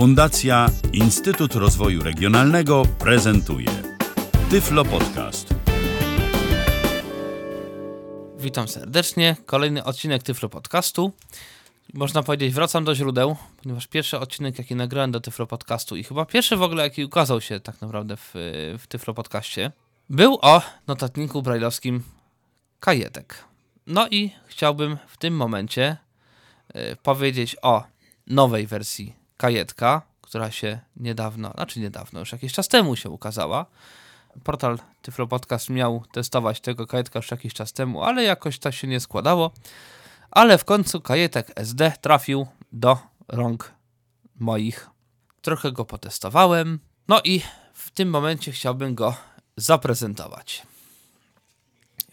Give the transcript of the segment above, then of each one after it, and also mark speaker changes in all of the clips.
Speaker 1: Fundacja Instytut Rozwoju Regionalnego prezentuje Tyflo Podcast.
Speaker 2: Witam serdecznie. Kolejny odcinek Tyflo Podcastu. Można powiedzieć, wracam do źródeł, ponieważ pierwszy odcinek, jaki nagrałem do Tyflo Podcastu i chyba pierwszy w ogóle, jaki ukazał się tak naprawdę w, w Tyflo Podcaście, był o notatniku brajlowskim kajetek. No i chciałbym w tym momencie y, powiedzieć o nowej wersji kajetka, która się niedawno, znaczy niedawno, już jakiś czas temu się ukazała. Portal Tyflo Podcast miał testować tego kajetka już jakiś czas temu, ale jakoś to się nie składało. Ale w końcu kajetek SD trafił do rąk moich. Trochę go potestowałem. No i w tym momencie chciałbym go zaprezentować.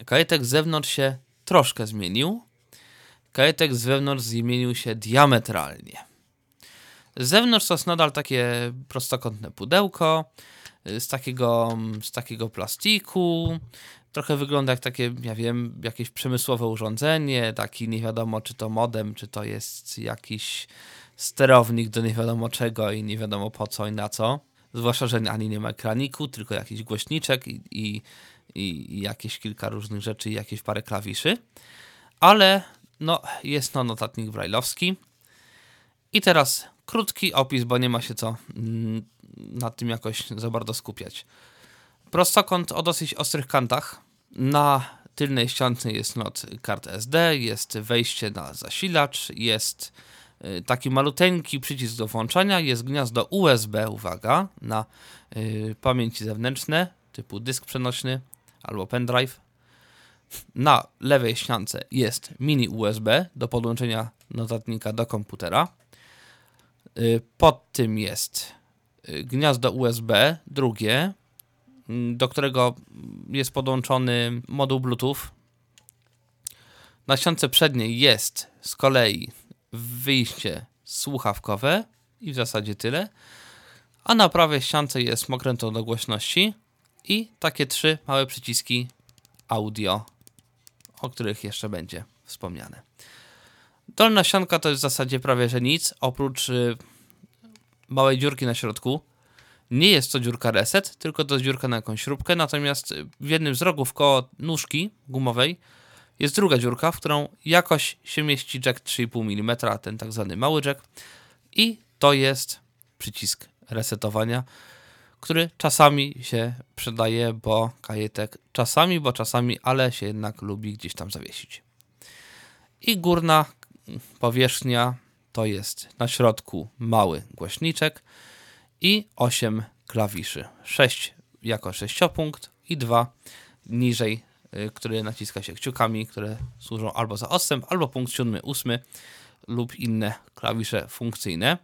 Speaker 2: Kajetek z zewnątrz się troszkę zmienił. Kajetek z wewnątrz zmienił się diametralnie. Z zewnątrz to jest nadal takie prostokątne pudełko z takiego, z takiego plastiku. Trochę wygląda jak takie, ja wiem, jakieś przemysłowe urządzenie, taki nie wiadomo czy to modem, czy to jest jakiś sterownik do nie wiadomo czego i nie wiadomo po co i na co. Zwłaszcza, że ani nie ma ekraniku, tylko jakiś głośniczek i, i, i jakieś kilka różnych rzeczy i jakieś parę klawiszy. Ale no, jest to notatnik brajlowski. I teraz krótki opis, bo nie ma się co mm, nad tym jakoś za bardzo skupiać. Prostokąt o dosyć ostrych kantach. Na tylnej ściance jest not kart SD, jest wejście na zasilacz, jest y, taki maluteńki przycisk do włączania, jest gniazdo USB, uwaga, na y, pamięci zewnętrzne, typu dysk przenośny albo pendrive. Na lewej ściance jest mini USB do podłączenia notatnika do komputera. Y, pod tym jest y, gniazdo USB, drugie, mm, do którego jest podłączony moduł Bluetooth. Na ściance przedniej jest z kolei wyjście słuchawkowe i w zasadzie tyle. A na prawej ściance jest mokrętą do głośności i takie trzy małe przyciski audio, o których jeszcze będzie wspomniane. Dolna ścianka to jest w zasadzie prawie że nic, oprócz y, małej dziurki na środku. Nie jest to dziurka reset, tylko to jest dziurka na jakąś śrubkę, natomiast w jednym z rogów koło nóżki gumowej jest druga dziurka, w którą jakoś się mieści jack 3,5 mm, ten tak zwany mały jack i to jest przycisk resetowania, który czasami się przydaje, bo kajetek czasami, bo czasami, ale się jednak lubi gdzieś tam zawiesić. I górna powierzchnia to jest na środku mały głośniczek i 8 klawiszy. 6 jako sześciopunkt i 2 niżej, y, które naciska się kciukami, które służą albo za odstęp, albo punkt 7, 8 lub inne klawisze funkcyjne.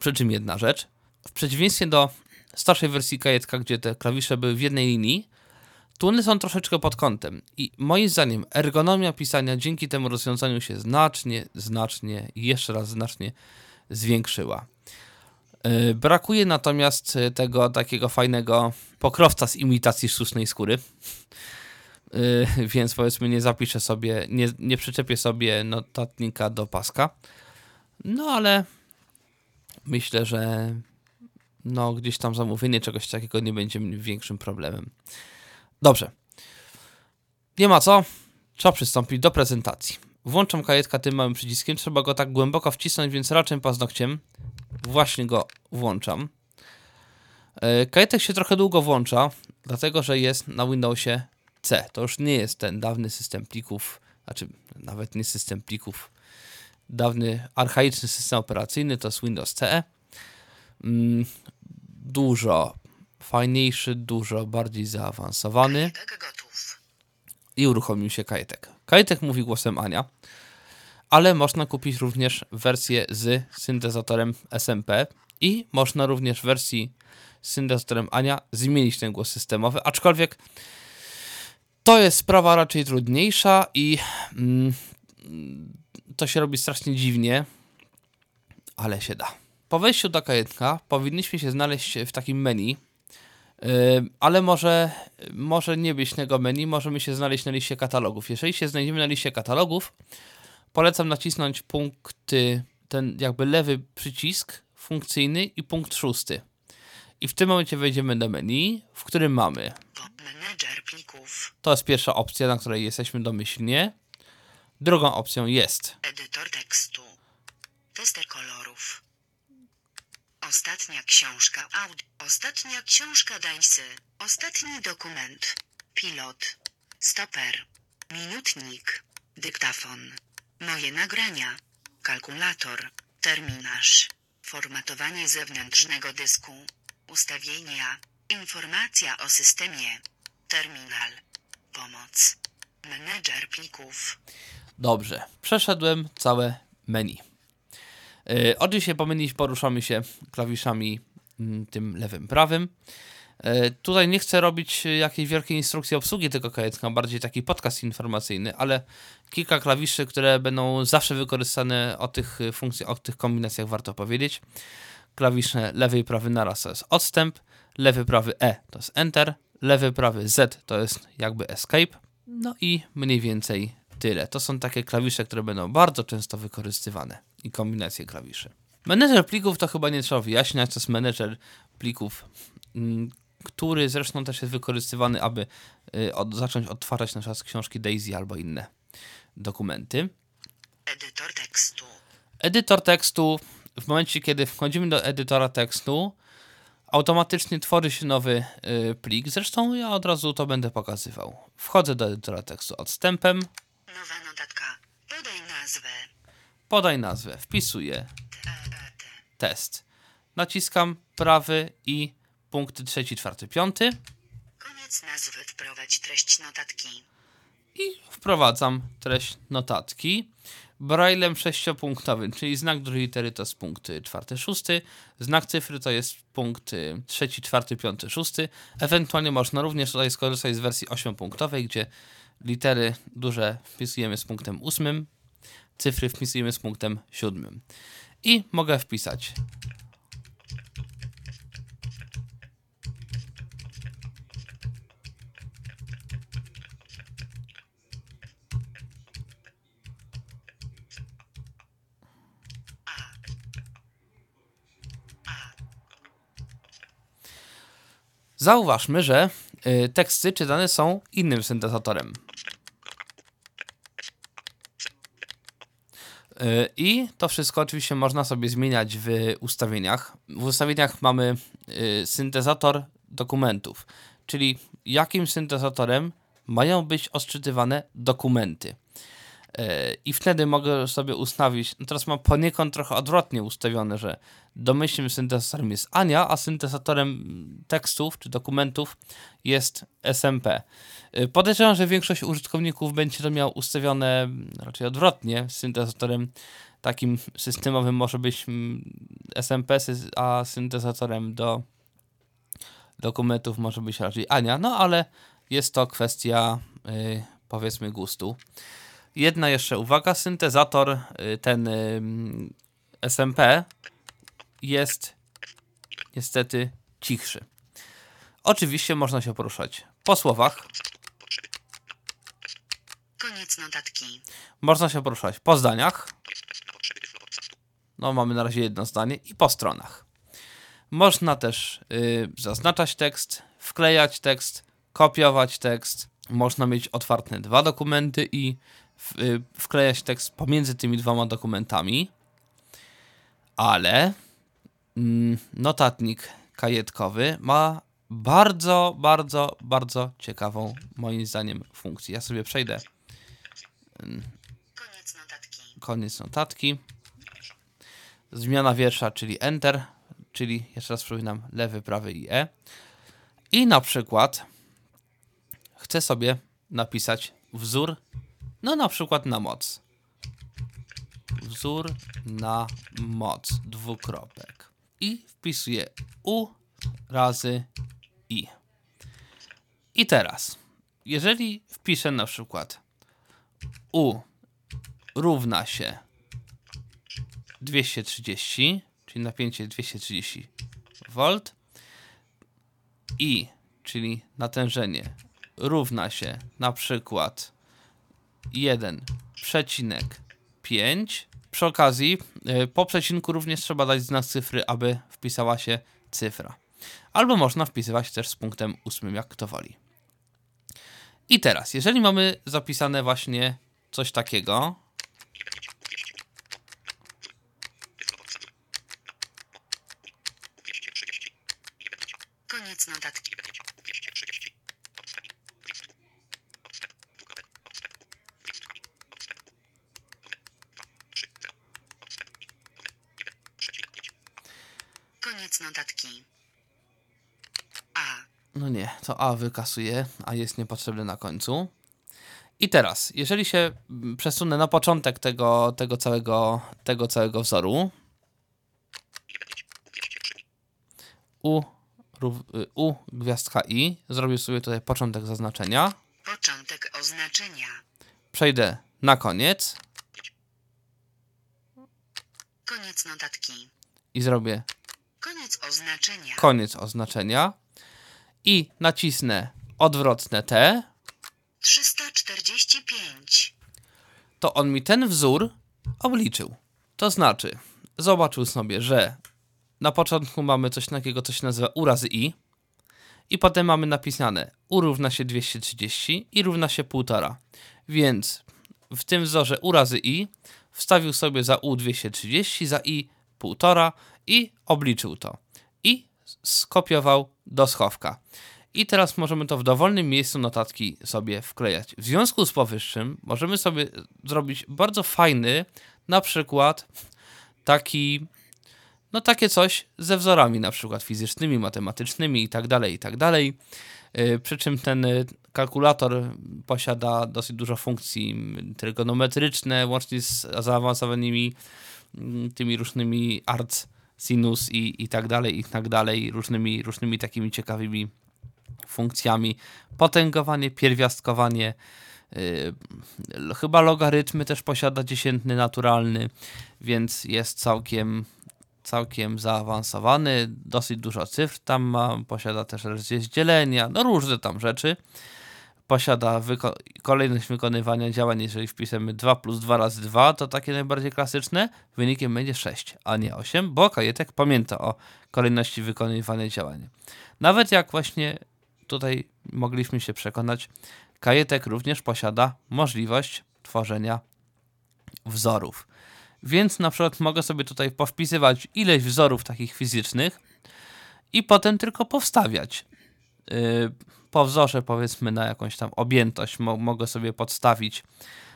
Speaker 2: Przy czym jedna rzecz. W przeciwieństwie do starszej wersji kajetka, gdzie te klawisze były w jednej linii, tu one są troszeczkę pod kątem i moim zdaniem ergonomia pisania dzięki temu rozwiązaniu się znacznie, znacznie jeszcze raz znacznie zwiększyła. Yy, brakuje natomiast tego takiego fajnego pokrowca z imitacji sztucznej skóry. Yy, więc powiedzmy nie zapiszę sobie, nie, nie przyczepię sobie notatnika do paska. No ale myślę, że no gdzieś tam zamówienie czegoś takiego nie będzie większym problemem. Dobrze. Nie ma co. Trzeba przystąpić do prezentacji. Włączam kajetka tym małym przyciskiem. Trzeba go tak głęboko wcisnąć, więc raczej paznokciem właśnie go włączam. E, kajetek się trochę długo włącza, dlatego że jest na Windowsie C. To już nie jest ten dawny system plików, znaczy nawet nie system plików, dawny archaiczny system operacyjny, to jest Windows CE. Mm, dużo fajniejszy, dużo bardziej zaawansowany. I uruchomił się Kajetek. Kajetek mówi głosem Ania, ale można kupić również wersję z syntezatorem SMP i można również w wersji z syntezatorem Ania zmienić ten głos systemowy, aczkolwiek to jest sprawa raczej trudniejsza i mm, to się robi strasznie dziwnie, ale się da. Po wejściu do kajetka powinniśmy się znaleźć w takim menu, ale może, może nie być tego menu, możemy się znaleźć na liście katalogów. Jeżeli się znajdziemy na liście katalogów, polecam nacisnąć punkty, ten jakby lewy przycisk funkcyjny i punkt szósty. I w tym momencie wejdziemy do menu, w którym mamy. To jest pierwsza opcja, na której jesteśmy domyślnie. Drugą opcją jest
Speaker 3: Edytor tekstu. Tester kolorów. Ostatnia książka aud. Ostatnia książka Dańsy. Ostatni dokument. Pilot. Stoper. Minutnik. Dyktafon. Moje nagrania. Kalkulator. Terminarz. Formatowanie zewnętrznego dysku. Ustawienia. Informacja o systemie. Terminal. Pomoc. Menedżer plików.
Speaker 2: Dobrze, przeszedłem całe menu. Yy, od dzisiaj po menu poruszamy się klawiszami mm, tym lewym, prawym. Yy, tutaj nie chcę robić jakiejś wielkiej instrukcji obsługi tego kajecka, bardziej taki podcast informacyjny, ale kilka klawiszy, które będą zawsze wykorzystane o tych funkcjach, o tych kombinacjach warto powiedzieć. Klawisze lewy i prawy naraz to jest odstęp, lewy prawy E to jest Enter, lewy prawy Z to jest jakby Escape, no i mniej więcej tyle. To są takie klawisze, które będą bardzo często wykorzystywane i kombinacje klawiszy. Menedżer plików to chyba nie trzeba wyjaśniać, to jest menedżer plików, mm, który zresztą też jest wykorzystywany, aby y, od, zacząć odtwarzać na przykład książki Daisy albo inne dokumenty.
Speaker 3: Edytor tekstu.
Speaker 2: Edytor tekstu, w momencie kiedy wchodzimy do edytora tekstu, automatycznie tworzy się nowy y, plik. Zresztą ja od razu to będę pokazywał. Wchodzę do edytora tekstu odstępem,
Speaker 3: Nowa notatka. Podaj nazwę.
Speaker 2: podaj nazwę, wpisuję
Speaker 3: TET.
Speaker 2: test. Naciskam prawy i punkty trzeci, czwarty, piąty
Speaker 3: Koniec nazwy. Wprowadź treść notatki.
Speaker 2: i wprowadzam treść notatki. Braillem sześciopunktowym, czyli znak drugiej litery to jest punkt czwarty, szósty, znak cyfry to jest punkt trzeci, czwarty, piąty, szósty. Ewentualnie można również tutaj skorzystać z wersji ośmiopunktowej, gdzie litery duże wpisujemy z punktem ósmym, cyfry wpisujemy z punktem siódmym. I mogę wpisać Zauważmy, że y, teksty czytane są innym syntezatorem. I to wszystko oczywiście można sobie zmieniać w ustawieniach. W ustawieniach mamy y, syntezator dokumentów, czyli jakim syntezatorem mają być odczytywane dokumenty. E, I wtedy mogę sobie ustawić, no teraz mam poniekąd trochę odwrotnie ustawione, że domyślnym syntezatorem jest Ania, a syntezatorem tekstów czy dokumentów jest SMP. E, Podejrzewam, że większość użytkowników będzie to miał ustawione raczej odwrotnie. Syntezatorem takim systemowym może być mm, SMP, a syntezatorem do dokumentów może być raczej Ania, no ale jest to kwestia y, powiedzmy gustu. Jedna jeszcze uwaga, syntezator y, ten y, SMP jest niestety cichszy. Oczywiście można się poruszać po słowach,
Speaker 3: Koniec notatki.
Speaker 2: można się poruszać po zdaniach. No, mamy na razie jedno zdanie i po stronach. Można też y, zaznaczać tekst, wklejać tekst, kopiować tekst. Można mieć otwarte dwa dokumenty i y, wklejać tekst pomiędzy tymi dwoma dokumentami. Ale mm, notatnik kajetkowy ma bardzo, bardzo, bardzo ciekawą, moim zdaniem, funkcję. Ja sobie przejdę
Speaker 3: Koniec notatki.
Speaker 2: koniec notatki. Zmiana wiersza, czyli Enter, czyli jeszcze raz przypominam lewy, prawy i E. I na przykład chcę sobie napisać wzór, no na przykład na moc. Wzór na moc, dwukropek. I wpisuję U razy I. I teraz, jeżeli wpiszę na przykład U równa się 230, czyli napięcie 230 V i, czyli natężenie równa się na przykład 1,5 przy okazji, y, po przecinku również trzeba dać znak cyfry, aby wpisała się cyfra. Albo można wpisywać też z punktem ósmym, jak kto woli. I teraz, jeżeli mamy zapisane właśnie coś takiego,
Speaker 3: Koniec notatki. Koniec notatki. A.
Speaker 2: No nie, to A wykasuje, a jest niepotrzebny na końcu. I teraz, jeżeli się mm, przesunę na początek tego, tego, całego, tego całego wzoru, U, y, U gwiazdka I, zrobię sobie tutaj początek zaznaczenia,
Speaker 3: Początek oznaczenia.
Speaker 2: przejdę na koniec
Speaker 3: Koniec notatki.
Speaker 2: i zrobię
Speaker 3: Koniec oznaczenia.
Speaker 2: koniec oznaczenia i nacisnę odwrotne T,
Speaker 3: 345.
Speaker 2: to on mi ten wzór obliczył. To znaczy, zobaczył sobie, że na początku mamy coś takiego, co się nazywa u razy i i potem mamy napisane u równa się 230 i równa się 1,5. Więc w tym wzorze u razy i wstawił sobie za u 230, za i 1,5 i obliczył to. I skopiował do schowka. I teraz możemy to w dowolnym miejscu notatki sobie wklejać. W związku z powyższym możemy sobie zrobić bardzo fajny, na przykład taki, no takie coś ze wzorami, na przykład fizycznymi, matematycznymi i tak dalej, i tak dalej. Yy, Przy czym ten y, kalkulator posiada dosyć dużo funkcji trygonometryczne, łącznie z zaawansowanymi tymi różnymi arts, sinus i, i tak dalej, i tak dalej, różnymi, różnymi takimi ciekawymi funkcjami. Potęgowanie, pierwiastkowanie, yy, chyba logarytmy też posiada dziesiętny naturalny, więc jest całkiem, całkiem zaawansowany. Dosyć dużo cyfr tam ma, posiada też rozdzielenia, no różne tam rzeczy. Posiada wyko- kolejność wykonywania działań, jeżeli wpiszemy 2 plus 2 razy 2, to takie najbardziej klasyczne, wynikiem będzie 6, a nie 8, bo kajetek pamięta o kolejności wykonywania działań. Nawet jak właśnie tutaj mogliśmy się przekonać, kajetek również posiada możliwość tworzenia wzorów. Więc na przykład mogę sobie tutaj powpisywać ileś wzorów takich fizycznych i potem tylko powstawiać. Yy, po wzorze powiedzmy na jakąś tam objętość mo- mogę sobie podstawić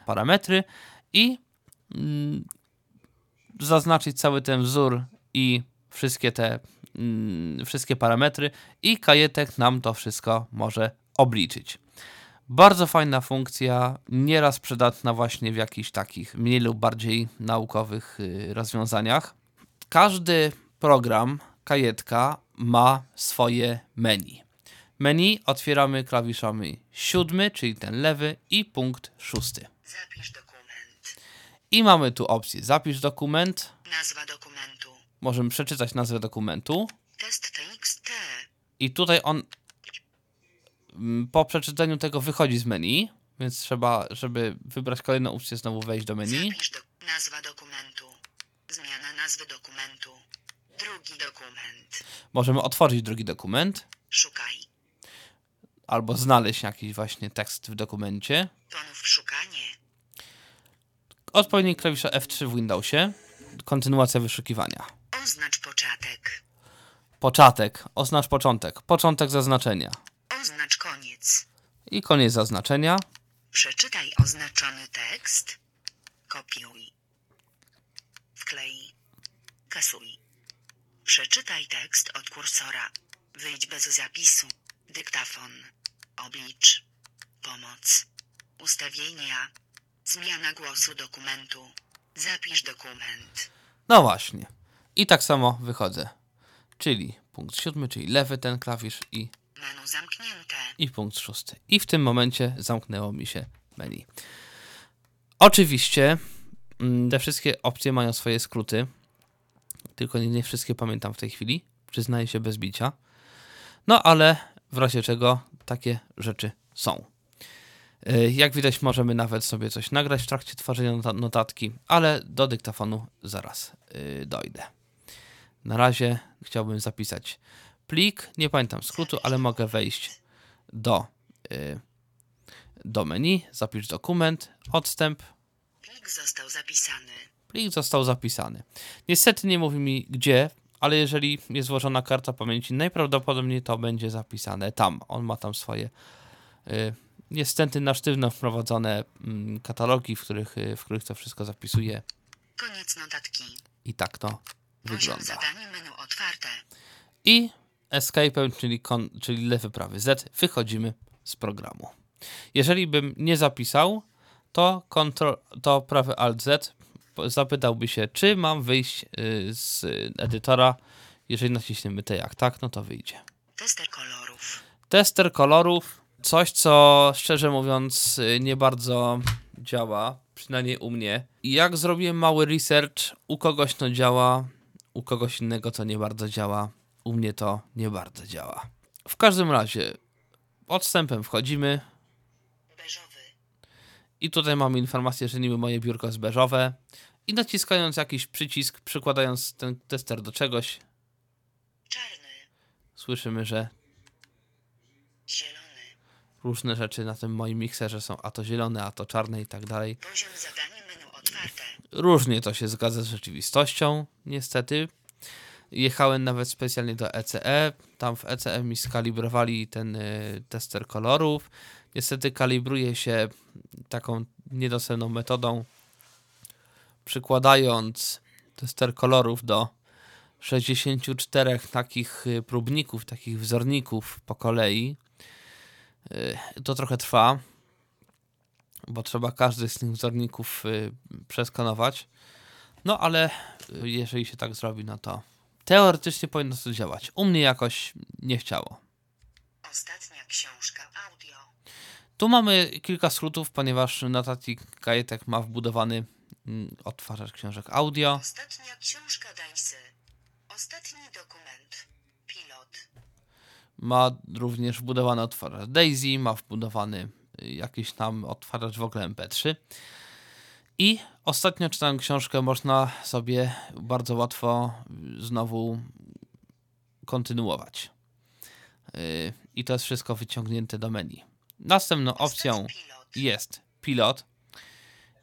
Speaker 2: parametry i mm, zaznaczyć cały ten wzór i wszystkie te mm, wszystkie parametry i kajetek nam to wszystko może obliczyć. Bardzo fajna funkcja, nieraz przydatna właśnie w jakichś takich mniej lub bardziej naukowych y, rozwiązaniach. Każdy program, kajetka ma swoje menu. Menu otwieramy klawiszami siódmy, czyli ten lewy i punkt szósty.
Speaker 3: Zapisz dokument.
Speaker 2: I mamy tu opcję zapisz dokument.
Speaker 3: Nazwa dokumentu.
Speaker 2: Możemy przeczytać nazwę dokumentu.
Speaker 3: Test TXT.
Speaker 2: I tutaj on mm, po przeczytaniu tego wychodzi z menu, więc trzeba, żeby wybrać kolejną opcję, znowu wejść do menu.
Speaker 3: Zapisz do... Nazwa dokumentu. Zmiana nazwy dokumentu. Drugi dokument.
Speaker 2: Możemy otworzyć drugi dokument
Speaker 3: Szukaj.
Speaker 2: Albo znaleźć jakiś właśnie tekst w dokumencie.
Speaker 3: Ponów szukanie.
Speaker 2: Odpowiednik klawisza F3 w Windowsie. Kontynuacja wyszukiwania.
Speaker 3: Oznacz początek.
Speaker 2: Początek. Oznacz początek. Początek zaznaczenia.
Speaker 3: Oznacz koniec.
Speaker 2: I koniec zaznaczenia.
Speaker 3: Przeczytaj oznaczony tekst. Kopiuj. Wklej. Kasuj. Przeczytaj tekst od kursora. Wyjdź bez zapisu. Dyktafon. Oblicz. Pomoc. Ustawienia. Zmiana głosu dokumentu. Zapisz dokument.
Speaker 2: No właśnie. I tak samo wychodzę. Czyli punkt siódmy, czyli lewy ten klawisz i,
Speaker 3: Menu zamknięte.
Speaker 2: i punkt szósty. I w tym momencie zamknęło mi się menu. Oczywiście mm, te wszystkie opcje mają swoje skróty. Tylko nie, nie wszystkie pamiętam w tej chwili. Przyznaję się bez bicia. No ale w razie czego takie rzeczy są. Y, Jak widać, możemy nawet sobie coś nagrać w trakcie tworzenia nota- notatki, ale do dyktafonu zaraz y, dojdę. Na razie chciałbym zapisać plik. Nie pamiętam skrótu, ale mogę wejść do, y, do menu, zapisz dokument, odstęp,
Speaker 3: Plik został zapisany.
Speaker 2: Plik został zapisany. Niestety nie mówi mi gdzie, ale jeżeli jest złożona karta pamięci, najprawdopodobniej to będzie zapisane tam. On ma tam swoje y, niestety na sztywno wprowadzone mm, katalogi, w których, y, w których to wszystko zapisuje
Speaker 3: Koniec notatki.
Speaker 2: i tak to wygląda.
Speaker 3: zadanie menu otwarte.
Speaker 2: I escape'em, czyli, kon, czyli lewy, prawy Z, wychodzimy z programu. Jeżeli bym nie zapisał, to, kontrol, to prawy Alt Z zapytałby się, czy mam wyjść y, z edytora. Jeżeli naciśniemy te jak tak, no to wyjdzie.
Speaker 3: Tester kolorów.
Speaker 2: Tester kolorów, coś co szczerze mówiąc y, nie bardzo działa, przynajmniej u mnie. Jak zrobiłem mały research, u kogoś to działa, u kogoś innego to nie bardzo działa, u mnie to nie bardzo działa. W każdym razie odstępem wchodzimy. I tutaj mamy informację, że niby moje biurko jest beżowe i naciskając jakiś przycisk, przykładając ten tester do czegoś,
Speaker 3: Czarny.
Speaker 2: słyszymy, że
Speaker 3: Zielony.
Speaker 2: różne rzeczy na tym moim mikserze są a to zielone, a to czarne i tak dalej.
Speaker 3: Poziom zadanie menu otwarte.
Speaker 2: Różnie to się zgadza z rzeczywistością, niestety. Jechałem nawet specjalnie do ECE. Tam w ECE mi skalibrowali ten y, tester kolorów. Niestety kalibruje się taką niedostępną metodą, przykładając tester kolorów do 64 takich y, próbników, takich wzorników po kolei. Y, To trochę trwa, bo trzeba każdy z tych wzorników y, przeskanować. No ale jeżeli się tak zrobi, no to teoretycznie powinno to działać. U mnie jakoś nie chciało.
Speaker 3: Ostatnia książka.
Speaker 2: Tu mamy kilka skrótów, ponieważ notatnik Kajetek ma wbudowany mm, odtwarzacz książek audio.
Speaker 3: Ostatnia książka Dańsy. Ostatni dokument. Pilot.
Speaker 2: Ma również wbudowany odtwarzacz Daisy, ma wbudowany y, jakiś tam odtwarzacz w ogóle MP3. I ostatnio czytałem książkę, można sobie bardzo łatwo y, znowu kontynuować. Y, I to jest wszystko wyciągnięte do menu. Następną opcją jest pilot.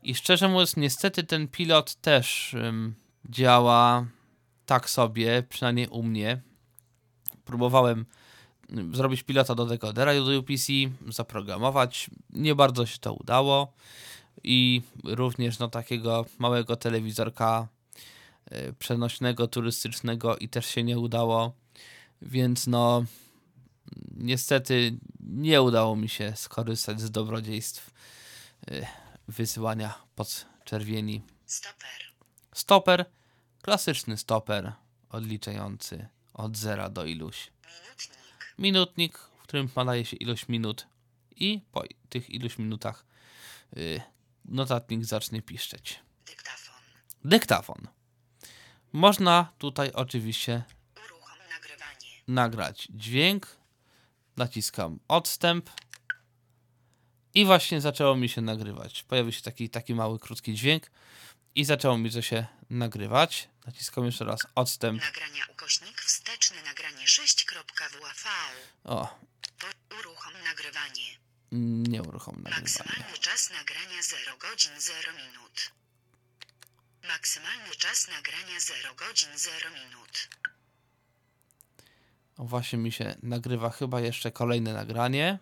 Speaker 2: I szczerze mówiąc, niestety ten pilot też ym, działa tak sobie, przynajmniej u mnie. Próbowałem zrobić pilota do dekodera do UPC, zaprogramować. Nie bardzo się to udało. I również no, takiego małego telewizorka y, przenośnego, turystycznego i też się nie udało. Więc no, niestety nie udało mi się skorzystać z dobrodziejstw y, wysyłania podczerwieni.
Speaker 3: Stoper.
Speaker 2: Stoper, klasyczny stoper odliczający od zera do iluś.
Speaker 3: Minutnik.
Speaker 2: Minutnik, w którym nadaje się ilość minut i po tych iluś minutach y, notatnik zacznie piszczeć.
Speaker 3: Dyktafon.
Speaker 2: Dyktafon. Można tutaj oczywiście nagrać dźwięk. Naciskam odstęp. I właśnie zaczęło mi się nagrywać. Pojawił się taki, taki mały, krótki dźwięk. I zaczęło mi to się nagrywać. Naciskam jeszcze raz odstęp.
Speaker 3: Nagrania ukośnik wsteczny nagranie 6.wav.
Speaker 2: O,
Speaker 3: Uruchom nagrywanie.
Speaker 2: nie uruchom nagrywania.
Speaker 3: Maksymalny czas nagrania 0 godzin 0 minut. Maksymalny czas nagrania 0 godzin 0 minut.
Speaker 2: O, właśnie mi się nagrywa chyba jeszcze kolejne nagranie.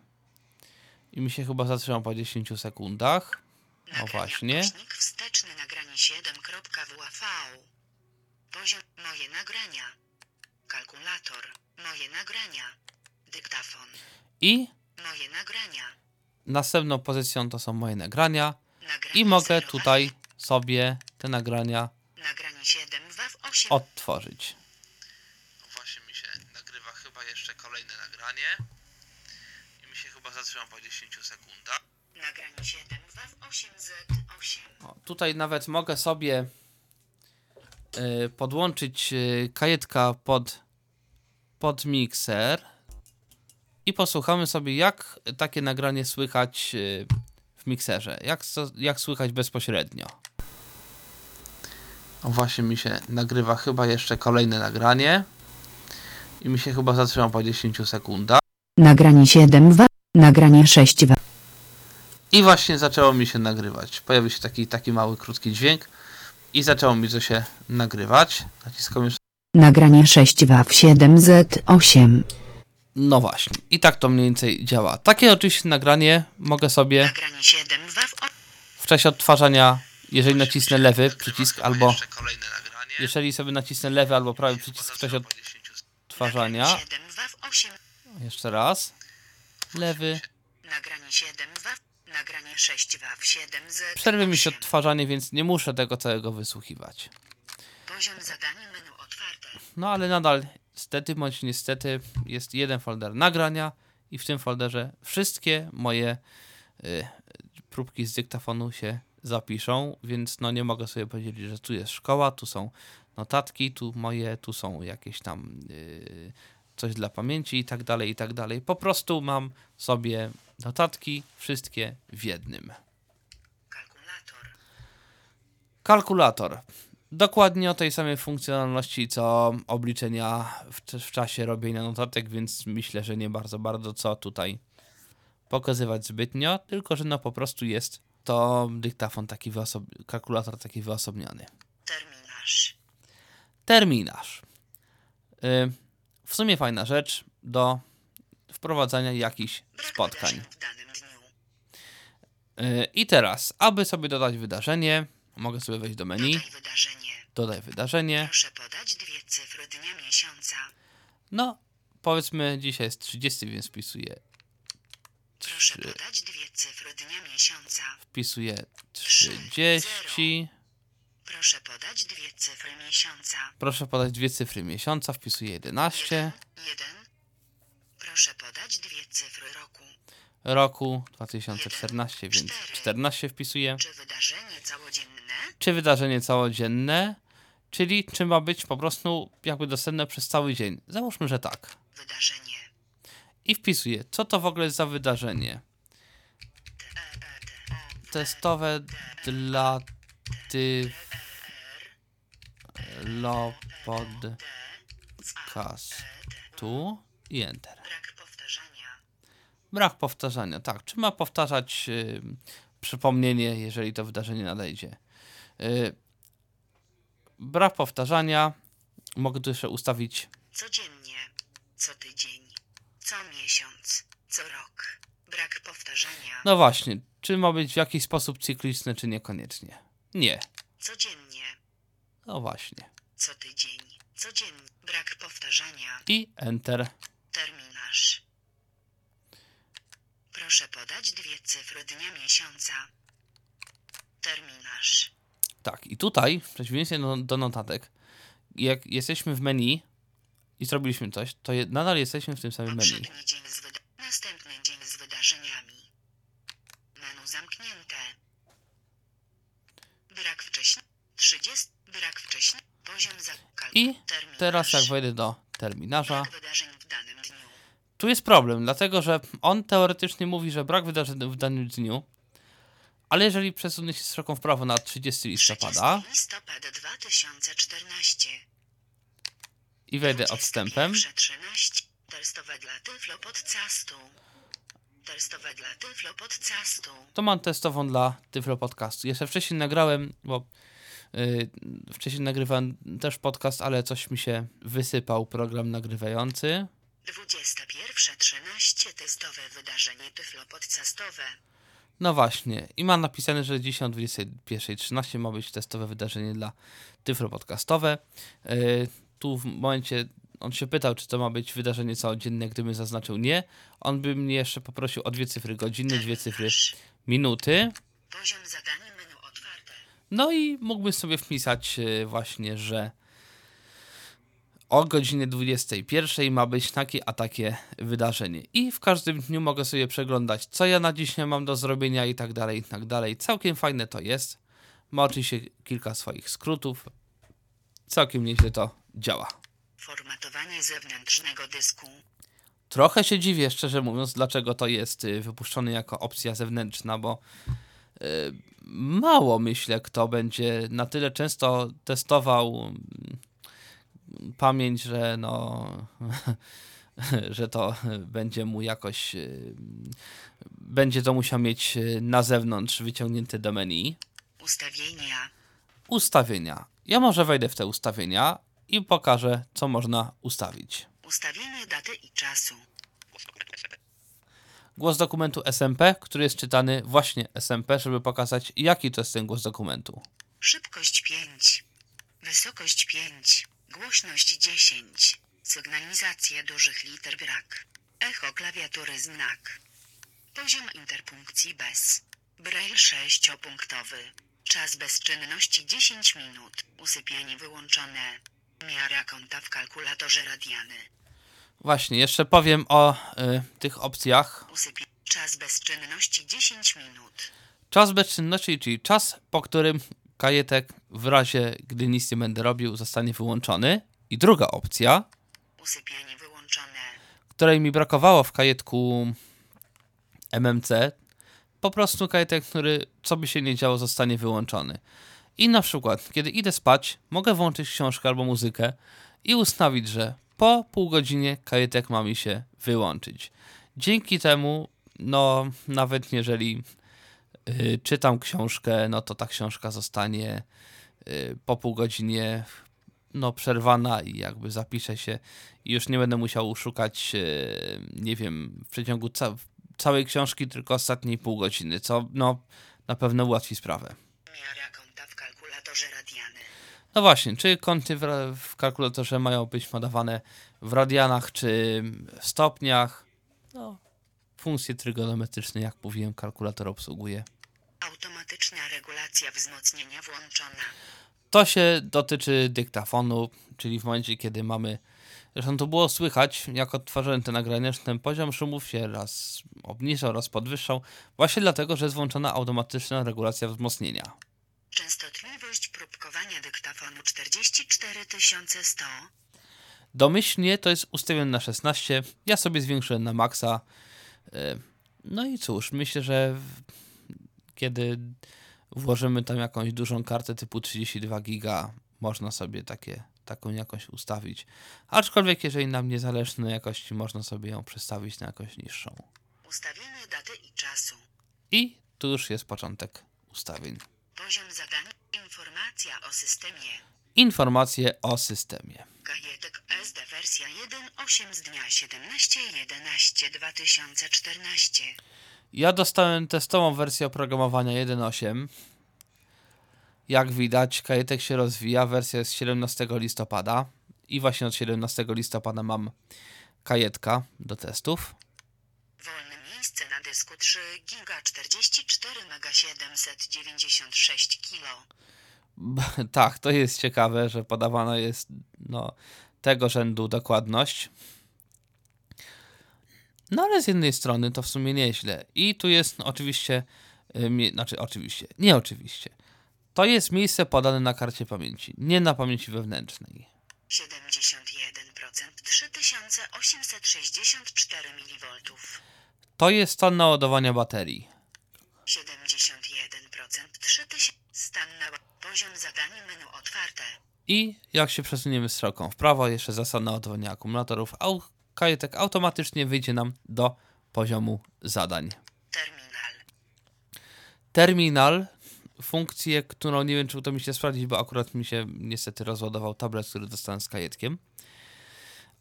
Speaker 2: I mi się chyba zatrzyma po 10 sekundach.
Speaker 3: Nagrania
Speaker 2: właśnie.
Speaker 3: Wsteczny nagranie 7.wav. Poziom moje nagrania. Kalkulator. Moje nagrania. Dyktafon.
Speaker 2: I
Speaker 3: Moje nagrania.
Speaker 2: następną pozycją to są moje nagrania. I mogę
Speaker 3: 0
Speaker 2: tutaj sobie te nagrania
Speaker 3: Nagranie 7 wav 8.
Speaker 2: odtworzyć. Właśnie mi się nagrywa chyba jeszcze kolejne nagranie. I mi się chyba zatrzyma po 10 sekundach.
Speaker 3: Nagranie 7 wav 8 z 8.
Speaker 2: O, tutaj nawet mogę sobie y, podłączyć y, kajetka pod, pod mikser i posłuchamy sobie jak takie nagranie słychać y, w mikserze. Jak, jak słychać bezpośrednio. O, właśnie mi się nagrywa chyba jeszcze kolejne nagranie. I mi się chyba zatrzyma po 10 sekundach.
Speaker 4: Nagranie 7 w. Nagranie 6 w.
Speaker 2: I właśnie zaczęło mi się nagrywać. Pojawił się taki, taki mały, krótki dźwięk. I zaczęło mi to się nagrywać. Naciskam już.
Speaker 4: Nagranie 6 w 7Z8.
Speaker 2: No właśnie. I tak to mniej więcej działa. Takie oczywiście nagranie mogę sobie
Speaker 3: Nagranie 7 WAW o...
Speaker 2: w czasie odtwarzania, jeżeli nacisnę lewy przycisk albo
Speaker 1: kolejne nagranie.
Speaker 2: jeżeli sobie nacisnę lewy albo prawy przycisk w czasie odtwarzania,
Speaker 3: Nagranie 7 WAW 8.
Speaker 2: jeszcze raz, lewy,
Speaker 3: Nagranie 7 WAW. Nagranie 6 WAW 7 Z.
Speaker 2: przerwie mi się odtwarzanie, więc nie muszę tego całego wysłuchiwać.
Speaker 3: Poziom zadania menu otwarte.
Speaker 2: No ale nadal, stety bądź niestety, jest jeden folder nagrania i w tym folderze wszystkie moje y, próbki z dyktafonu się zapiszą, więc no nie mogę sobie powiedzieć, że tu jest szkoła, tu są notatki, tu moje, tu są jakieś tam y, coś dla pamięci i tak dalej, i tak dalej. Po prostu mam sobie notatki wszystkie w jednym.
Speaker 3: Kalkulator.
Speaker 2: Kalkulator. Dokładnie o tej samej funkcjonalności co obliczenia w, w czasie robienia notatek, więc myślę, że nie bardzo, bardzo co tutaj pokazywać zbytnio, tylko że no po prostu jest to dyktafon taki kalkulator taki wyosobniony.
Speaker 3: Terminarz.
Speaker 2: Y, w sumie fajna rzecz do wprowadzania jakichś spotkań. Y, I teraz, aby sobie dodać wydarzenie, mogę sobie wejść do menu,
Speaker 3: Dodaj wydarzenie.
Speaker 2: dodaj wydarzenie.
Speaker 3: Proszę podać dwie cyfry dnia miesiąca.
Speaker 2: No, powiedzmy, dzisiaj jest 30, więc wpisuję,
Speaker 3: Proszę
Speaker 2: Trzy.
Speaker 3: podać dwie cyfry dnia miesiąca.
Speaker 2: wpisuję 30.
Speaker 3: Proszę podać dwie cyfry miesiąca.
Speaker 2: Proszę podać dwie cyfry miesiąca, wpisuję 11.
Speaker 3: Jeden. Proszę podać dwie cyfry roku.
Speaker 2: Roku 2014, więc 14 wpisuję.
Speaker 3: Czy wydarzenie całodzienne?
Speaker 2: Czy wydarzenie całodzienne, czyli czy ma być po prostu jakby dostępne przez cały dzień. Załóżmy, że tak.
Speaker 3: Wydarzenie.
Speaker 2: I wpisuję, co to w ogóle jest za wydarzenie. Testowe dla podcastu i enter.
Speaker 3: Brak powtarzania.
Speaker 2: Brak powtarzania, tak. Czy ma powtarzać y, przypomnienie, jeżeli to wydarzenie nadejdzie? Y, brak powtarzania. Mogę tu jeszcze ustawić.
Speaker 3: Codziennie. Co tydzień. Co miesiąc. Co rok. Brak powtarzania.
Speaker 2: No właśnie, czy ma być w jakiś sposób cykliczne, czy niekoniecznie? Nie.
Speaker 3: Codziennie.
Speaker 2: No właśnie.
Speaker 3: Co tydzień. Codziennie. Brak powtarzania.
Speaker 2: I enter.
Speaker 3: Terminarz. Proszę podać dwie cyfry dnia miesiąca. Terminarz.
Speaker 2: Tak, i tutaj, w przeciwieństwie do, do notatek, jak jesteśmy w menu i zrobiliśmy coś, to je, nadal jesteśmy w tym samym menu.
Speaker 3: Poprzedni dzień z wyda- Następny dzień z wydarzeniami. Menu zamknięte. Brak wcześniej. 30. Brak wcześniej. Poziom za... kal-
Speaker 2: I
Speaker 3: terminarz.
Speaker 2: Teraz jak wejdę do terminarza, tu jest problem, dlatego że on teoretycznie mówi, że brak wydarzeń w danym dniu, ale jeżeli przesunę się stroką w prawo na 30 listopada
Speaker 3: 30 listopad 2014.
Speaker 2: i wejdę odstępem,
Speaker 3: 13. Testowe dla Tyflo podcastu. Testowe dla Tyflo podcastu.
Speaker 2: to mam testową dla Tyflo Podcastu. Jeszcze wcześniej nagrałem, bo wcześniej nagrywałem też podcast, ale coś mi się wysypał program nagrywający.
Speaker 3: 21.13 testowe wydarzenie Tyflo podcastowe.
Speaker 2: No właśnie, i ma napisane, że dzisiaj o 21.13 ma być testowe wydarzenie dla Tyflo Podcastowe. Yy, tu w momencie on się pytał, czy to ma być wydarzenie całodzienne, gdybym zaznaczył nie. On by mnie jeszcze poprosił o dwie cyfry godziny, dwie cyfry minuty.
Speaker 3: Poziom zadania.
Speaker 2: No i mógłbym sobie wpisać e, właśnie, że o godzinie 21 ma być takie a takie wydarzenie. I w każdym dniu mogę sobie przeglądać, co ja na dzisiaj mam do zrobienia i tak dalej, i tak dalej. Całkiem fajne to jest. Ma oczywiście kilka swoich skrótów. Całkiem nieźle to działa.
Speaker 3: Formatowanie zewnętrznego dysku.
Speaker 2: Trochę się dziwię, szczerze mówiąc, dlaczego to jest y, wypuszczone jako opcja zewnętrzna, bo y, mało myślę, kto będzie na tyle często testował pamięć, że no, że to będzie mu jakoś, będzie to musiał mieć na zewnątrz wyciągnięte do menu.
Speaker 3: Ustawienia.
Speaker 2: Ustawienia. Ja może wejdę w te ustawienia i pokażę, co można ustawić.
Speaker 3: Ustawienie daty i czasu.
Speaker 2: Głos dokumentu SMP, który jest czytany właśnie SMP, żeby pokazać, jaki to jest ten głos dokumentu.
Speaker 3: Szybkość 5. Wysokość 5. Głośność 10. Sygnalizacja dużych liter brak. Echo klawiatury znak. Poziom interpunkcji bez. Braille 6-punktowy. Czas bezczynności 10 minut. Usypianie wyłączone. Miara kąta w kalkulatorze radiany.
Speaker 2: Właśnie, jeszcze powiem o y, tych opcjach.
Speaker 3: Czas bezczynności 10 minut.
Speaker 2: Czas bezczynności, czyli czas, po którym kajetek w razie, gdy nic nie będę robił, zostanie wyłączony. I druga opcja,
Speaker 3: Usypianie wyłączone.
Speaker 2: której mi brakowało w kajetku MMC, po prostu kajetek, który co by się nie działo, zostanie wyłączony. I na przykład, kiedy idę spać, mogę włączyć książkę albo muzykę i ustawić, że po pół godzinie kajetek ma mi się wyłączyć. Dzięki temu, no, nawet jeżeli y, czytam książkę, no to ta książka zostanie y, po pół godzinie no, przerwana i jakby zapiszę się i już nie będę musiał szukać, e, nie wiem, w przeciągu ca całej książki, tylko ostatniej pół godziny, co no, na pewno ułatwi sprawę.
Speaker 3: Kalkulatorze radiany.
Speaker 2: No właśnie, czy kąty w, w kalkulatorze mają być podawane w radianach, czy w stopniach? No, funkcje trygonometryczne, jak mówiłem, kalkulator obsługuje.
Speaker 3: Automatyczna regulacja wzmocnienia włączona.
Speaker 2: To się dotyczy dyktafonu, czyli w momencie, kiedy mamy. Zresztą to było słychać, jak odtwarzałem te nagrania, że ten poziom szumów się raz obniżał, raz podwyższał, właśnie dlatego, że jest włączona automatyczna regulacja wzmocnienia.
Speaker 3: Częstotliwość dyktafonu 44100.
Speaker 2: Domyślnie to jest ustawione na 16, ja sobie zwiększyłem na maksa. Yy, No i cóż, myślę, że kiedy włożymy tam jakąś dużą kartę typu 32 giga, można sobie takie, taką jakość ustawić. Aczkolwiek jeżeli nam nie zależy na jakości, można sobie ją przestawić na jakąś niższą.
Speaker 3: Ustawienie daty i czasu.
Speaker 2: I tu już jest początek ustawień.
Speaker 3: Poziom zadań. Informacja o systemie.
Speaker 2: Informacje o systemie.
Speaker 3: Kajetek SD wersja 1.8 z dnia 17.11.2014.
Speaker 2: Ja dostałem testową wersję oprogramowania 1.8. Jak widać, kajetek się rozwija. Wersja jest 17 listopada. I właśnie od 17 listopada mam kajetka do testów.
Speaker 3: Wolne miejsce na dysku 3 giga 44 mega 796 kilo.
Speaker 2: tak, to jest ciekawe, że podawana jest no, tego rzędu dokładność. No ale z jednej strony to w sumie nieźle. I tu jest no, oczywiście, y, znaczy oczywiście, nie oczywiście. To jest miejsce podane na karcie pamięci, nie na pamięci wewnętrznej.
Speaker 3: 71% 3864 mV.
Speaker 2: To jest stan naładowania baterii.
Speaker 3: 71% 3000 stan na poziom zadań menu otwarte.
Speaker 2: I jak się przesuniemy strzałką w prawo, jeszcze zasad naładowania akumulatorów, kajetek automatycznie wyjdzie nam do poziomu zadań.
Speaker 3: Terminal.
Speaker 2: Terminal, funkcję, którą nie wiem, czy to mi się sprawdzić, bo akurat mi się niestety rozładował tablet, który dostałem z kajetkiem.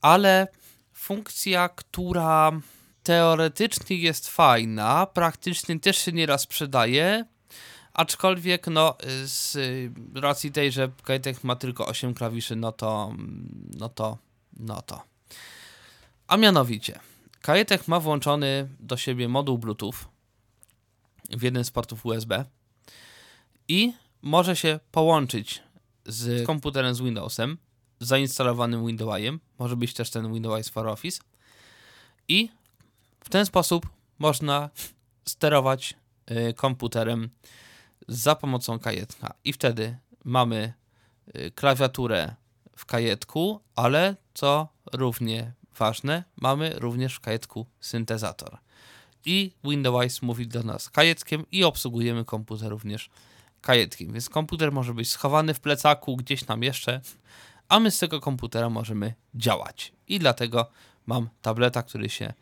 Speaker 2: Ale funkcja, która teoretycznie jest fajna, praktycznie też się nieraz przydaje, aczkolwiek no z racji tej, że kajetek ma tylko 8 klawiszy, no to no to no to. A mianowicie, kajetek ma włączony do siebie moduł Bluetooth w jeden z portów USB i może się połączyć z komputerem z Windowsem, zainstalowanym Windowsem, może być też ten Windows for Office i w ten sposób można sterować y, komputerem za pomocą kajetka i wtedy mamy y, klawiaturę w kajetku, ale co równie ważne, mamy również w kajetku syntezator. I Windowise mówi do nas kajetkiem i obsługujemy komputer również kajetkiem. Więc komputer może być schowany w plecaku gdzieś tam jeszcze, a my z tego komputera możemy działać. I dlatego mam tableta, który się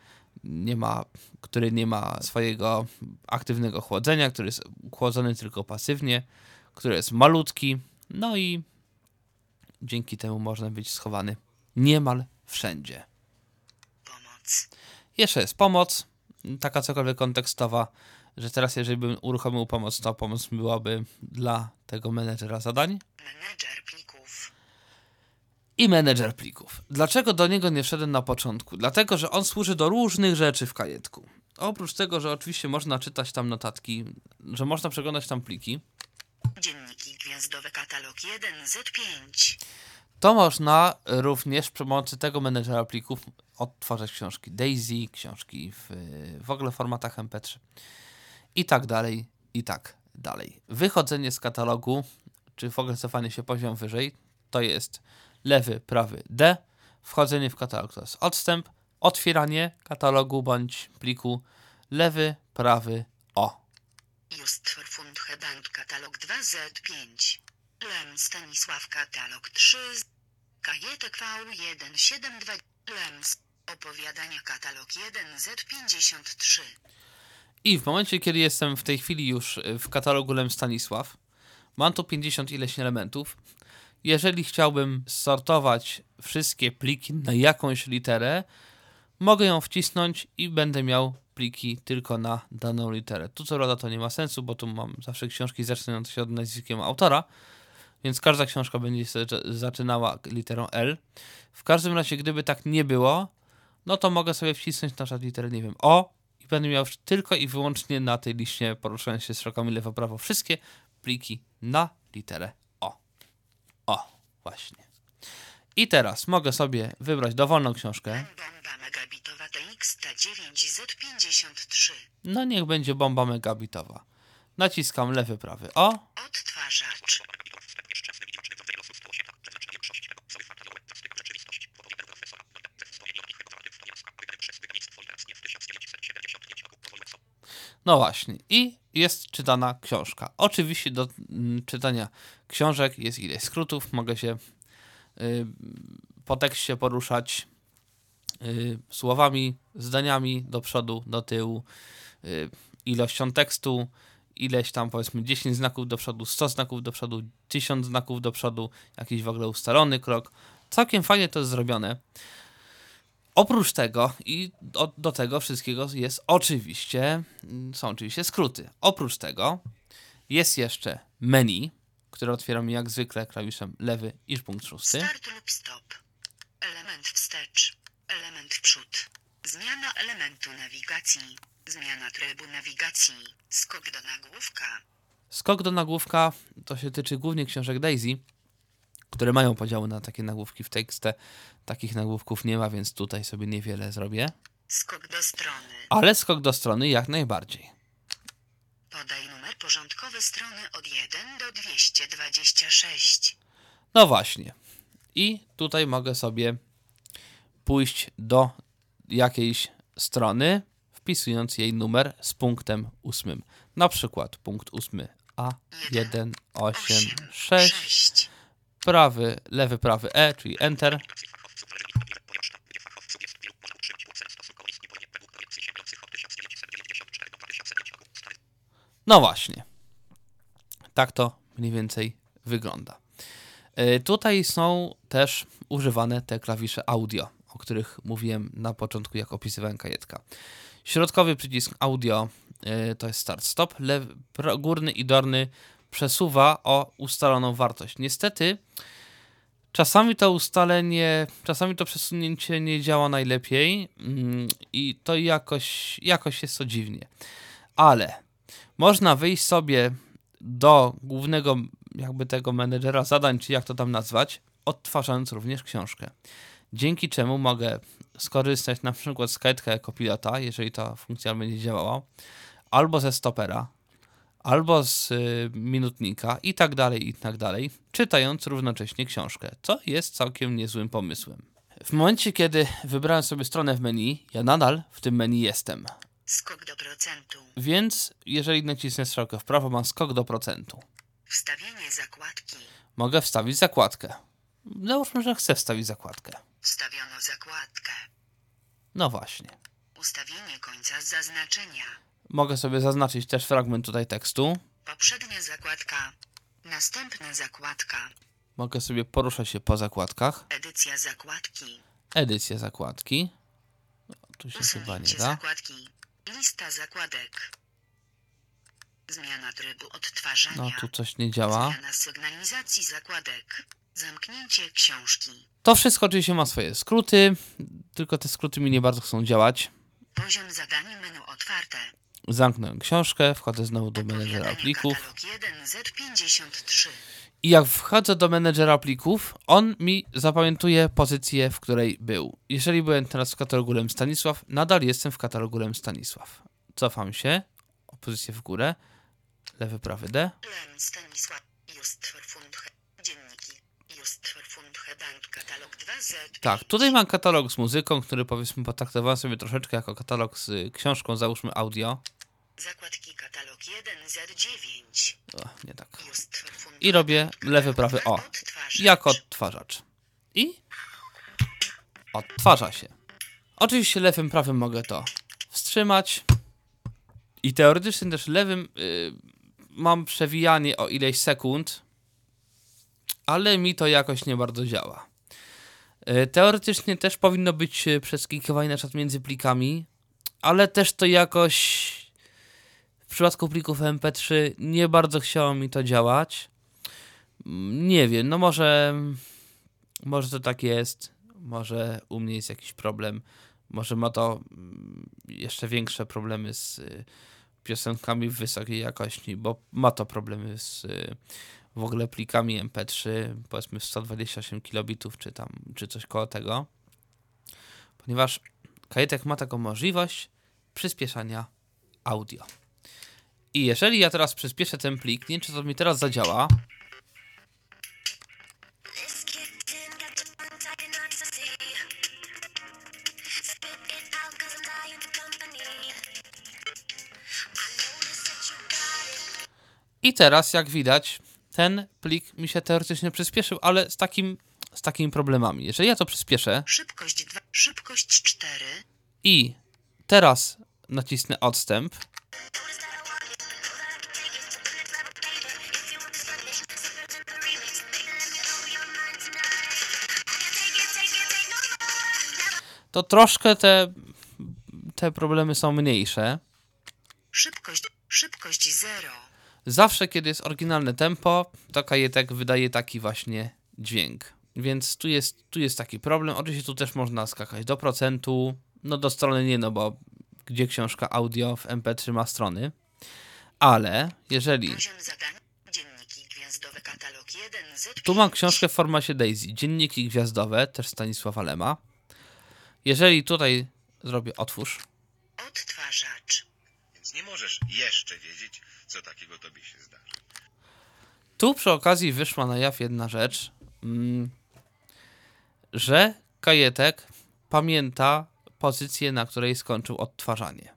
Speaker 2: nie ma, który nie ma swojego aktywnego chłodzenia, który jest chłodzony tylko pasywnie, który jest malutki, no i dzięki temu można być schowany niemal wszędzie.
Speaker 3: Pomoc.
Speaker 2: Jeszcze jest pomoc, taka cokolwiek kontekstowa, że teraz jeżeli bym uruchomił pomoc, to pomoc byłaby dla tego menedżera zadań
Speaker 3: Menedżer.
Speaker 2: I menedżer plików. Dlaczego do niego nie wszedłem na początku? Dlatego, że on służy do różnych rzeczy w kajetku. Oprócz tego, że oczywiście można czytać tam notatki, że można przeglądać tam pliki,
Speaker 3: Dzienniki gwiazdowe katalog 1Z5.
Speaker 2: to można również przy pomocy tego menedżera plików odtwarzać książki Daisy, książki w, w ogóle formatach MP3 i tak dalej, i tak dalej. Wychodzenie z katalogu, czy w ogóle cofanie się poziom wyżej, to jest lewy, prawy D. Wchodzenie w katalog to jest odstęp, otwieranie katalogu bądź pliku lewy, prawy O.
Speaker 3: Justwer Fundhebank katalog 2Z5. Lem Stanisław katalog 3. Kajetek V172. Lems. Opowiadania katalog 1Z53.
Speaker 2: I w momencie, kiedy jestem w tej chwili już w katalogu Lem Stanisław, mam tu 50 ileś elementów. Jeżeli chciałbym sortować wszystkie pliki na jakąś literę, mogę ją wcisnąć i będę miał pliki tylko na daną literę. Tu co prawda to nie ma sensu, bo tu mam zawsze książki zaczynające się od nazwiskiem autora, więc każda książka będzie zaczynała literą L. W każdym razie, gdyby tak nie było, no to mogę sobie wcisnąć na przykład literę, nie wiem, O i będę miał tylko i wyłącznie na tej liście, poruszając się strzałkami lewo-prawo, wszystkie pliki na literę O. Właśnie. I teraz mogę sobie wybrać dowolną książkę.
Speaker 3: Bomba megabitowa TXT9Z53.
Speaker 2: No niech będzie bomba megabitowa. Naciskam lewy, prawy O.
Speaker 3: Odtwarzacz.
Speaker 2: No właśnie. I jest czytana książka. Oczywiście do mm, czytania książek jest ileś skrótów. Mogę się y, po tekście poruszać y, słowami, zdaniami do przodu, do tyłu, y, ilością tekstu, ileś tam powiedzmy 10 znaków do przodu, 100 znaków do przodu, 1000 znaków do przodu, jakiś w ogóle ustalony krok. Całkiem fajnie to jest zrobione. Oprócz tego i do, do tego wszystkiego jest oczywiście, są oczywiście skróty. Oprócz tego jest jeszcze menu, które otwieram jak zwykle klawiszem lewy i punkt szósty.
Speaker 3: Start lub stop. Element wstecz. Element w przód. Zmiana elementu nawigacji. Zmiana trybu nawigacji. Skok do nagłówka.
Speaker 2: Skok do nagłówka to się tyczy głównie książek Daisy, które mają podziały na takie nagłówki w tekście. Takich nagłówków nie ma, więc tutaj sobie niewiele zrobię.
Speaker 3: Skok do strony.
Speaker 2: Ale skok do strony jak najbardziej.
Speaker 3: Podaj numer porządkowy strony od 1 do 226.
Speaker 2: No właśnie. I tutaj mogę sobie pójść do jakiejś strony, wpisując jej numer z punktem ósmym. Na przykład punkt ósmy A, 1, 8, 6,
Speaker 3: 6.
Speaker 2: prawy, lewy, prawy E, czyli Enter. No właśnie. Tak to mniej więcej wygląda. E, Tutaj są też używane te klawisze audio, o których mówiłem na początku, jak opisywałem kajetka. Środkowy przycisk audio e, to jest start-stop, górny i dolny przesuwa o ustaloną wartość. Niestety, czasami to ustalenie, czasami to przesunięcie nie działa najlepiej mm, i to jakoś, jakoś jest to dziwnie. Ale można wyjść sobie do głównego jakby tego menedżera zadań, czy jak to tam nazwać, odtwarzając również książkę. Dzięki czemu mogę skorzystać na przykład z kajetka jako pilota, jeżeli ta funkcja będzie działała, albo ze stopera, albo z y, minutnika i tak dalej, i tak dalej, czytając równocześnie książkę, co jest całkiem niezłym pomysłem. W momencie, kiedy wybrałem sobie stronę w menu, ja nadal w tym menu jestem.
Speaker 3: Skok do procentu.
Speaker 2: Więc jeżeli nacisnę strzałkę w prawo, mam skok do procentu.
Speaker 3: Wstawienie zakładki.
Speaker 2: Mogę wstawić zakładkę. Załóżmy, że chcę wstawić zakładkę.
Speaker 3: Wstawiono zakładkę.
Speaker 2: No właśnie.
Speaker 3: Ustawienie końca zaznaczenia.
Speaker 2: Mogę sobie zaznaczyć też fragment tutaj tekstu.
Speaker 3: Poprzednia zakładka. Następna zakładka.
Speaker 2: Mogę sobie poruszać się po zakładkach.
Speaker 3: Edycja zakładki.
Speaker 2: Edycja zakładki. No, tu się chyba nie da.
Speaker 3: zakładki. Lista zakładek. Zmiana trybu odtwarzania.
Speaker 2: No tu coś nie działa.
Speaker 3: Zmiana sygnalizacji zakładek. Zamknięcie książki.
Speaker 2: To wszystko oczywiście ma swoje skróty, tylko te skróty mi nie bardzo chcą działać.
Speaker 3: Poziom zadanie menu otwarte.
Speaker 2: Zamknę książkę, wchodzę znowu do menedżera plików.
Speaker 3: Katalog 1 Z53.
Speaker 2: I jak wchodzę do menedżera plików, on mi zapamiętuje pozycję, w której był. Jeżeli byłem teraz w katalogu Lem Stanisław, nadal jestem w katalogu Lem Stanisław. Cofam się, o pozycję w górę, lewy, prawy D.
Speaker 3: Lem Stanisław. Justförfundhe. Dzienniki. Justförfundhe Bank. Katalog 2Z.
Speaker 2: Tak, tutaj mam katalog z muzyką, który powiedzmy potraktowałem sobie troszeczkę jako katalog z książką, załóżmy audio.
Speaker 3: Zakładki katalog 1 Z9.
Speaker 2: O, nie tak.
Speaker 3: Justförfundhe
Speaker 2: I robię lewy, prawy, o.
Speaker 3: Odtwarzacz.
Speaker 2: Jak odtwarzacz. I odtwarza się. Oczywiście lewym, prawym mogę to wstrzymać. I teoretycznie też lewym y, mam przewijanie o ileś sekund, ale mi to jakoś nie bardzo działa. Y, teoretycznie też powinno być y, przeskakiwanie na przykład między plikami, ale też to jakoś w przypadku plików MP3 nie bardzo chciało mi to działać. Mm, Nie wiem, no może, może to tak jest, może u mnie jest jakiś problem, może ma to mm, jeszcze większe problemy z y, piosenkami w wysokiej jakości, bo ma to problemy z y, w ogóle plikami MP3, powiedzmy w 128 kilobitów, czy tam, czy coś koło tego, ponieważ Kajetek ma taką możliwość przyspieszania audio. I jeżeli ja teraz przyspieszę ten plik, nie wiem, czy to mi teraz zadziała,
Speaker 5: I
Speaker 2: teraz, jak widać, ten plik mi się teoretycznie przyspieszył, ale z takim, z takimi problemami. Jeżeli ja to przyspieszę
Speaker 3: Szybkość 2. Szybkość 4.
Speaker 2: i teraz nacisnę odstęp,
Speaker 5: to
Speaker 2: troszkę te, te problemy są mniejsze.
Speaker 3: Szybkość. Szybkość 0.
Speaker 2: Zawsze, kiedy jest oryginalne tempo, to kajetek wydaje taki właśnie dźwięk. Więc tu jest, tu jest taki problem. Oczywiście tu też można skakać do procentu. No do strony nie, no bo gdzie książka audio w MP3 ma strony. Ale jeżeli
Speaker 3: Poziom zadania. Dzienniki gwiazdowe. Katalog 1 Z5.
Speaker 2: Tu mam książkę w formacie Daisy, dzienniki gwiazdowe, też Stanisława Lema. Jeżeli tutaj zrobię otwórz,
Speaker 3: Odtwarzacz.
Speaker 6: Więc nie możesz jeszcze wiedzieć, co takiego tobie się zdarzy.
Speaker 2: Tu przy okazji wyszła na jaw jedna rzecz, mm, że Kajetek pamięta pozycję, na której skończył odtwarzanie.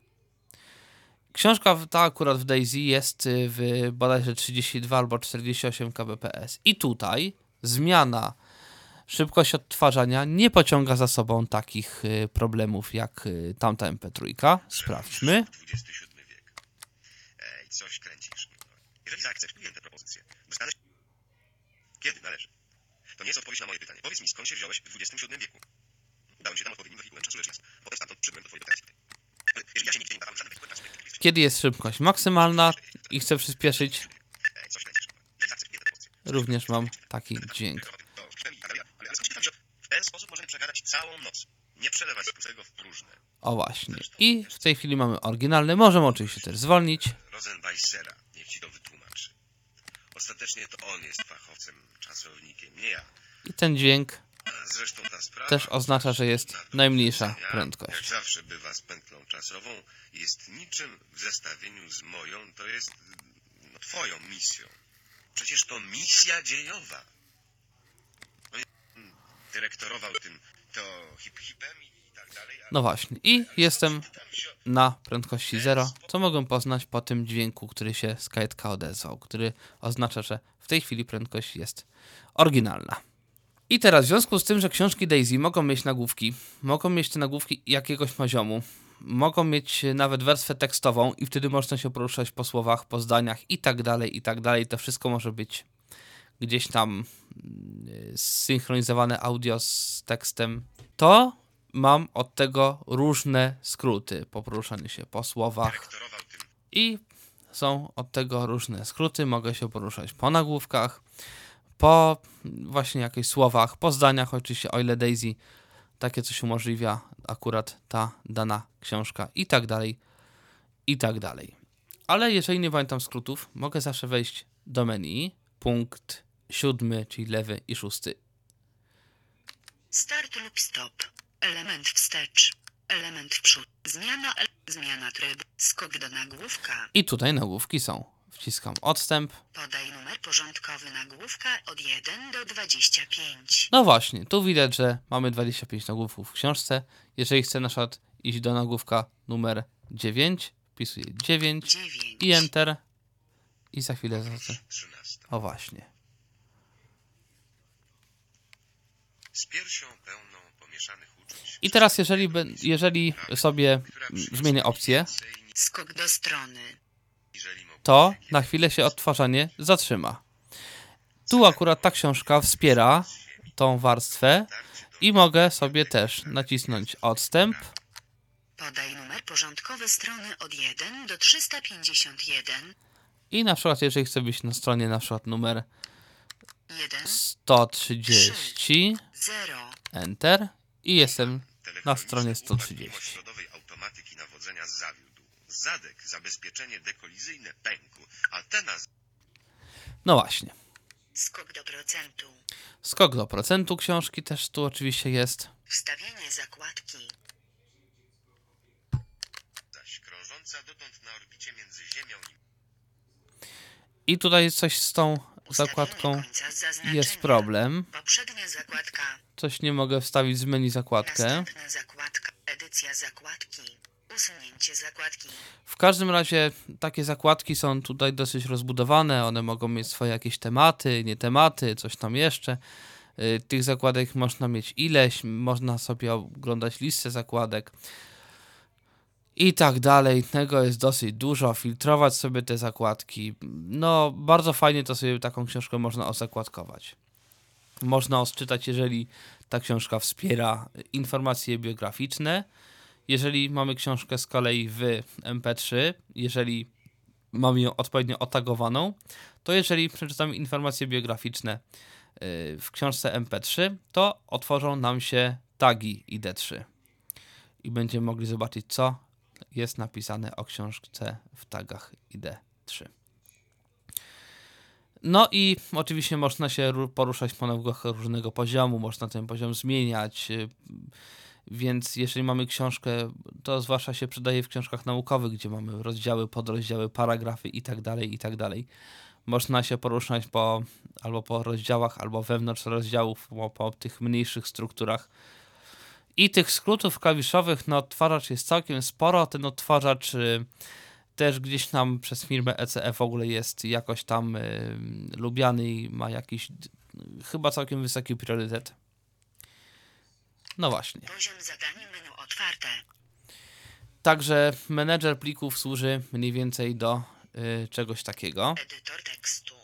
Speaker 2: Książka ta akurat w Daisy jest y, w bodajże 32 albo 48 kbps. I tutaj zmiana szybkość odtwarzania nie pociąga za sobą takich y, problemów jak y, tamta MP3. Sprawdźmy.
Speaker 6: 27 coś kręcisz. Jeżeli zaakceptuję tę propozycję, dostanę Kiedy należy? To nie jest odpowiedź na moje pytanie. Powiedz mi, skąd się wziąłeś w XXVII wieku? Udałem się tam odpowiednim wehikułem czasu. Potem stamtąd przybyłem do. Jeżeli ja się nie żadnym wehikułem czasu...
Speaker 2: Kiedy jest szybkość maksymalna i chcę przyspieszyć... Również mam taki dźwięk.
Speaker 6: W ten sposób możemy przegadać całą noc. Nie przelewać pustego w próżne.
Speaker 2: O właśnie. I w tej chwili mamy oryginalny. Możemy oczywiście też zwolnić.
Speaker 6: Rosenweissera, niech ci to wytłumaczy. Ostatecznie to on jest fachowcem, czasownikiem, nie ja.
Speaker 2: I ten dźwięk
Speaker 6: Zresztą ta sprawa...
Speaker 2: też oznacza, że jest
Speaker 6: na
Speaker 2: najmniejsza
Speaker 6: powiedzenia, Jak
Speaker 2: prędkość.
Speaker 6: zawsze bywa z pętlą czasową, jest niczym w zestawieniu z moją, to jest no, twoją misją. Przecież to misja dziejowa. No, dyrektorował tym to hip hipem i tak dalej.
Speaker 2: No właśnie. I jestem na prędkości 0, co mogłem poznać po tym dźwięku, który się z kajetka odezwał, który oznacza, że w tej chwili prędkość jest oryginalna. I teraz w związku z tym, że książki Daisy mogą mieć nagłówki, mogą mieć te nagłówki jakiegoś poziomu, mogą mieć nawet wersję tekstową i wtedy można się poruszać po słowach, po zdaniach i tak dalej, i tak dalej. To wszystko może być gdzieś tam mm, zsynchronizowane audio z tekstem. To mam od tego różne skróty po poruszaniu się po słowach i są od tego różne skróty. Mogę się poruszać po nagłówkach, po właśnie jakichś słowach, po zdaniach, oczywiście, o ile Daisy takie coś umożliwia akurat ta dana książka i tak dalej, i tak dalej. Ale jeżeli nie pamiętam skrótów, mogę zawsze wejść do menu, punkt siódmy, czyli lewy i szósty.
Speaker 3: Start lub stop. Element wstecz. Element w przód. Zmiana, zmiana trybu. Skok do nagłówka.
Speaker 2: I tutaj nagłówki są. Wciskam odstęp.
Speaker 3: Podaj numer porządkowy nagłówka od 1 do 25.
Speaker 2: No właśnie, tu widać, że mamy 25 nagłówków w książce. Jeżeli chcę na przykład iść do nagłówka numer 9, wpisuję 9
Speaker 3: 9.
Speaker 2: i Enter. I za chwilę zobaczę.
Speaker 6: 13.
Speaker 2: O właśnie. I teraz jeżeli, jeżeli sobie zmienię
Speaker 6: mi
Speaker 2: opcję,
Speaker 3: Skok do strony.
Speaker 2: to na chwilę się odtwarzanie zatrzyma. Tu akurat ta książka wspiera tą warstwę i mogę sobie też nacisnąć odstęp
Speaker 3: Podaj numer porządkowy strony od 1 do 351.
Speaker 2: i na przykład jeżeli chcę być na stronie na przykład numer
Speaker 3: 1
Speaker 2: 130
Speaker 3: 0
Speaker 2: Enter i jestem na stronie
Speaker 6: układ
Speaker 2: 130.
Speaker 6: mimośrodowej automatyki nawodzenia zawiódł. Zadek, zabezpieczenie dekolizyjne pękł. Antena z-
Speaker 2: No właśnie.
Speaker 3: Skok do procentu.
Speaker 2: Skok do procentu książki też tu oczywiście jest.
Speaker 3: Wstawienie zakładki.
Speaker 6: zaś krążąca dotąd na orbicie między Ziemią i
Speaker 2: I tutaj coś z tą zakładką jest problem. Coś nie mogę wstawić z menu zakładkę. W każdym razie takie zakładki są tutaj dosyć rozbudowane. One mogą mieć swoje jakieś tematy, nie tematy, coś tam jeszcze. Y, Tych zakładek można mieć ileś, można sobie oglądać listę zakładek i tak dalej. Tego jest dosyć dużo. Filtrować sobie te zakładki. No, bardzo fajnie to sobie taką książkę można osakładkować. Można odczytać, jeżeli ta książka wspiera informacje biograficzne. Jeżeli mamy książkę z kolei w MP3, jeżeli mamy ją odpowiednio otagowaną, to jeżeli przeczytamy informacje biograficzne yy, w książce MP3, to otworzą nam się tagi ID3 i będziemy mogli zobaczyć, co jest napisane o książce w tagach ID3. No i oczywiście można się ru- poruszać po nagłówkach różnego poziomu, można ten poziom zmieniać. yy, Więc jeżeli mamy książkę, to zwłaszcza się przydaje w książkach naukowych, gdzie mamy rozdziały, podrozdziały, paragrafy i tak tak dalej. Można się poruszać po, albo po rozdziałach, albo wewnątrz rozdziałów, po, po tych mniejszych strukturach. I tych skrótów klawiszowych na odtwarzacz jest całkiem sporo. Ten odtwarzacz y, też gdzieś tam przez firmę ECE w ogóle jest jakoś tam y, lubiany i ma jakiś d- chyba całkiem wysoki priorytet. No właśnie.
Speaker 3: Poziom zadania menu otwarte.
Speaker 2: Także menedżer plików służy mniej więcej do y, czegoś takiego.
Speaker 3: Edytor tekstu.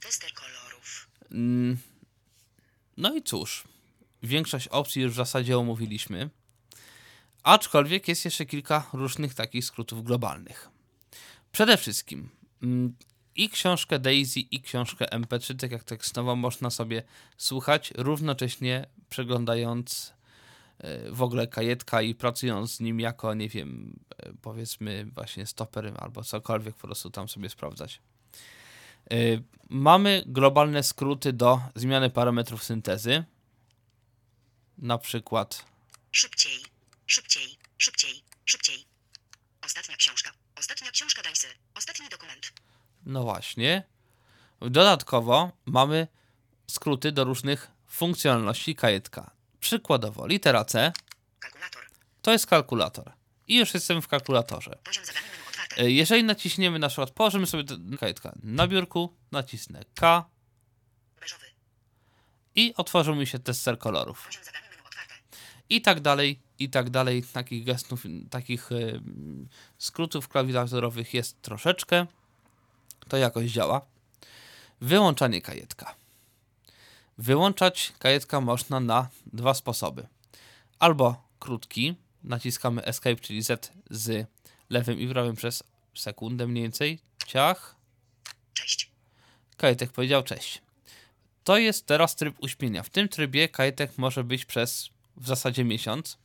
Speaker 3: Tester kolorów.
Speaker 2: Mm, No i cóż, większość opcji już w zasadzie omówiliśmy. Aczkolwiek jest jeszcze kilka różnych takich skrótów globalnych. Przede wszystkim mm, i książkę Daisy, i książkę MP3, tak jak tekstowo, można sobie słuchać, równocześnie przeglądając e, w ogóle kajetka i pracując z nim jako, nie wiem, e, powiedzmy właśnie stoper albo cokolwiek po prostu tam sobie sprawdzać. E, Mamy globalne skróty do zmiany parametrów syntezy. Na przykład
Speaker 3: Szybciej. Szybciej. Szybciej. Szybciej. Ostatnia książka. Ostatnia książka Daisy. Ostatni dokument.
Speaker 2: No właśnie. Dodatkowo mamy skróty do różnych funkcjonalności kajetka. Przykładowo, litera C
Speaker 3: Kalkulator.
Speaker 2: to jest kalkulator. I już jestem w kalkulatorze.
Speaker 3: Poziom zadania menu otwarte.
Speaker 2: Jeżeli naciśniemy na przykład, położymy sobie tę kajtka na biurku, nacisnę K
Speaker 3: Beżowy.
Speaker 2: i otworzył mi się tester kolorów.
Speaker 3: Poziom zadania.
Speaker 2: I tak dalej, i tak dalej. Takich gestów, takich e, skrótów klawiaturowych jest troszeczkę. To jakoś działa. Wyłączanie kajetka. Wyłączać kajetka można na dwa sposoby. Albo krótki, naciskamy Escape, czyli Z z lewym i prawym przez sekundę mniej więcej. Ciach.
Speaker 3: Cześć.
Speaker 2: Kajetek powiedział cześć. To jest teraz tryb uśpienia. W tym trybie kajetek może być przez w zasadzie miesiąc.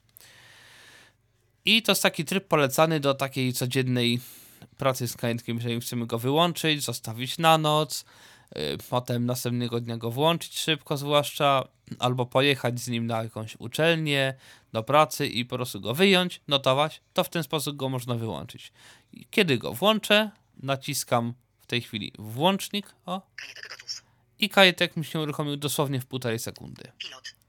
Speaker 2: I to jest taki tryb polecany do takiej codziennej pracy z kajetkiem, jeżeli chcemy go wyłączyć, zostawić na noc, yy, potem następnego dnia go włączyć szybko zwłaszcza, albo pojechać z nim na jakąś uczelnię, do pracy i po prostu go wyjąć, notować, to w ten sposób go można wyłączyć. I kiedy go włączę, naciskam w tej chwili włącznik, o, i kajetek mi się uruchomił dosłownie w półtorej sekundy.
Speaker 3: Pilot.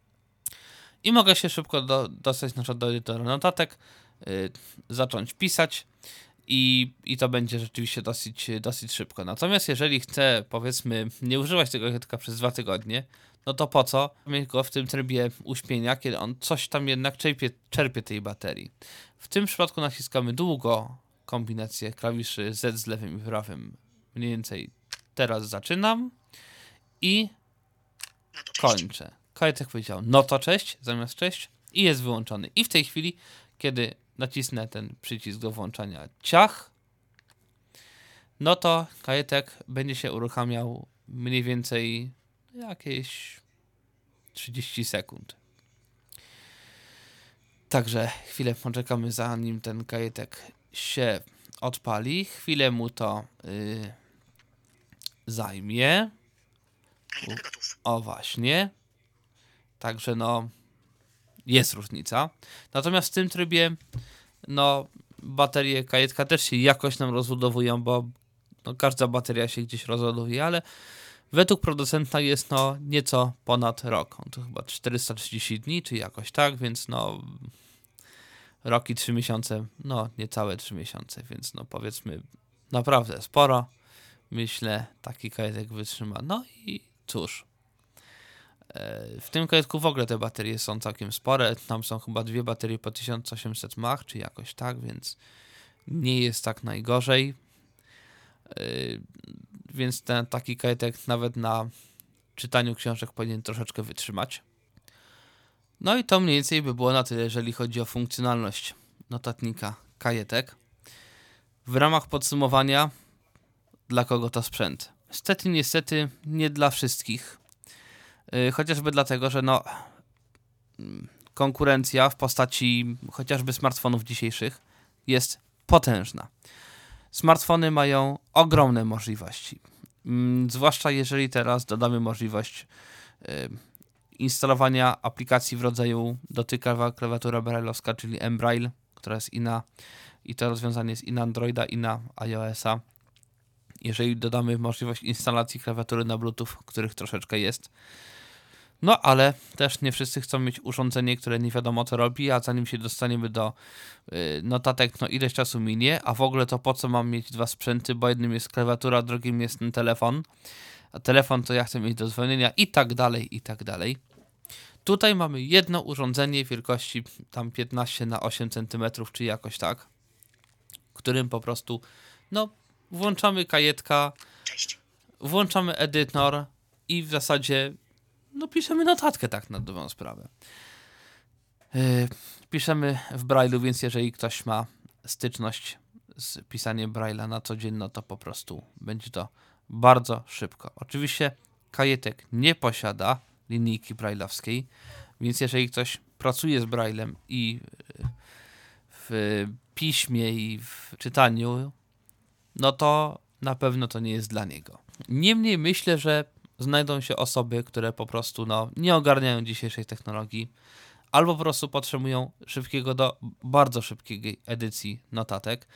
Speaker 2: I mogę się szybko do, dostać na przykład do edytora notatek, y, zacząć pisać i, i to będzie rzeczywiście dosyć, dosyć szybko. Natomiast jeżeli chcę, powiedzmy, nie używać tego kajetka przez dwa tygodnie, no to po co mieć go w tym trybie uśpienia, kiedy on coś tam jednak czerpie, czerpie tej baterii. W tym przypadku naciskamy długo kombinację klawiszy Z z lewym i prawym. Mniej więcej teraz zaczynam i
Speaker 3: No
Speaker 2: kończę. Kajetek powiedział, no to cześć, zamiast cześć i jest wyłączony. I w tej chwili, kiedy nacisnę ten przycisk do włączania ciach, no to kajetek będzie się uruchamiał mniej więcej jakieś 30 sekund. Także chwilę poczekamy zanim ten kajetek się odpali. Chwilę mu to y, zajmie. O właśnie. Także no jest różnica. Natomiast w tym trybie no baterie kajetka też się jakoś nam rozładowują, bo no, każda bateria się gdzieś rozładowuje, ale według producenta jest no nieco ponad rok. To chyba 430 dni, czy jakoś tak, więc no rok i 3 miesiące, no niecałe 3 miesiące, więc no powiedzmy naprawdę sporo. Myślę, taki kajetek wytrzyma. No i cóż. E, W tym kajetku w ogóle te baterie są całkiem spore. Tam są chyba dwie baterie po 1800 mAh, czy jakoś tak, więc nie jest tak najgorzej. E, Więc ten taki kajetek nawet na czytaniu książek powinien troszeczkę wytrzymać. No i to mniej więcej by było na tyle, jeżeli chodzi o funkcjonalność notatnika kajetek. W ramach podsumowania, dla kogo to sprzęt? Niestety, niestety nie dla wszystkich. Yy, chociażby dlatego, że no mm, konkurencja w postaci chociażby smartfonów dzisiejszych jest potężna. Smartfony mają ogromne możliwości. Mm, Zwłaszcza jeżeli teraz dodamy możliwość yy, instalowania aplikacji w rodzaju dotykowa klawiatura brailleowska, czyli mBraille, która jest i na i to rozwiązanie jest i na Androida, i na iOS-a. Jeżeli dodamy możliwość instalacji klawiatury na Bluetooth, których troszeczkę jest. No ale też nie wszyscy chcą mieć urządzenie, które nie wiadomo co robi, a zanim się dostaniemy do y, notatek, no ileś czasu minie, a w ogóle to po co mam mieć dwa sprzęty, bo jednym jest klawiatura, drugim jest ten telefon, a telefon to ja chcę mieć do dzwonienia i tak dalej, i tak dalej. Tutaj mamy jedno urządzenie wielkości tam 15 na 8 cm, czy jakoś tak, którym po prostu, no, włączamy kajetka,
Speaker 3: Cześć.
Speaker 2: włączamy edytor i w zasadzie no piszemy notatkę tak na dobrą sprawę. Yy, piszemy w Braille'u, więc jeżeli ktoś ma styczność z pisaniem Braille'a na co dzień, no to po prostu będzie to bardzo szybko. Oczywiście kajetek nie posiada linijki braille'owskiej, więc jeżeli ktoś pracuje z Braille'em i yy, w piśmie i w czytaniu, no to na pewno to nie jest dla niego. Niemniej myślę, że znajdą się osoby, które po prostu no, nie ogarniają dzisiejszej technologii, albo po prostu potrzebują szybkiego do bardzo szybkiej edycji notatek.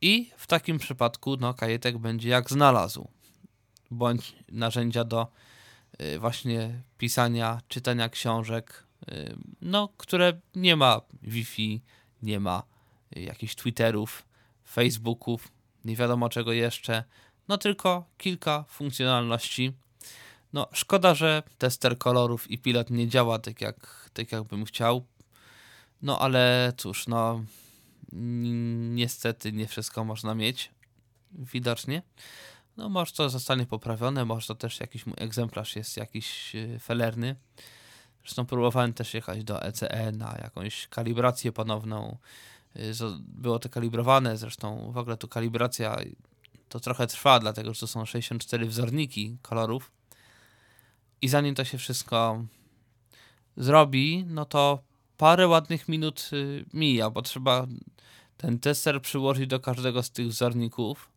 Speaker 2: I w takim przypadku no, kajetek będzie jak znalazł, bądź narzędzia do y, właśnie pisania, czytania książek, y, no, które nie ma Wi-Fi, nie ma y, jakichś Twitterów, Facebooków, nie wiadomo czego jeszcze, no tylko kilka funkcjonalności. No, szkoda, że tester kolorów i pilot nie działa tak jak, tak jak bym chciał. No, ale cóż, no, ni- niestety nie wszystko można mieć, widocznie. No, może to zostanie poprawione, może to też jakiś mój egzemplarz jest jakiś yy, felerny. Zresztą próbowałem też jechać do ECE na jakąś kalibrację ponowną. Zo- Było to kalibrowane, zresztą w ogóle tu kalibracja to trochę trwa, dlatego że to są 64 wzorniki kolorów. I zanim to się wszystko zrobi, no to parę ładnych minut y, mija, bo trzeba ten tester przyłożyć do każdego z tych wzorników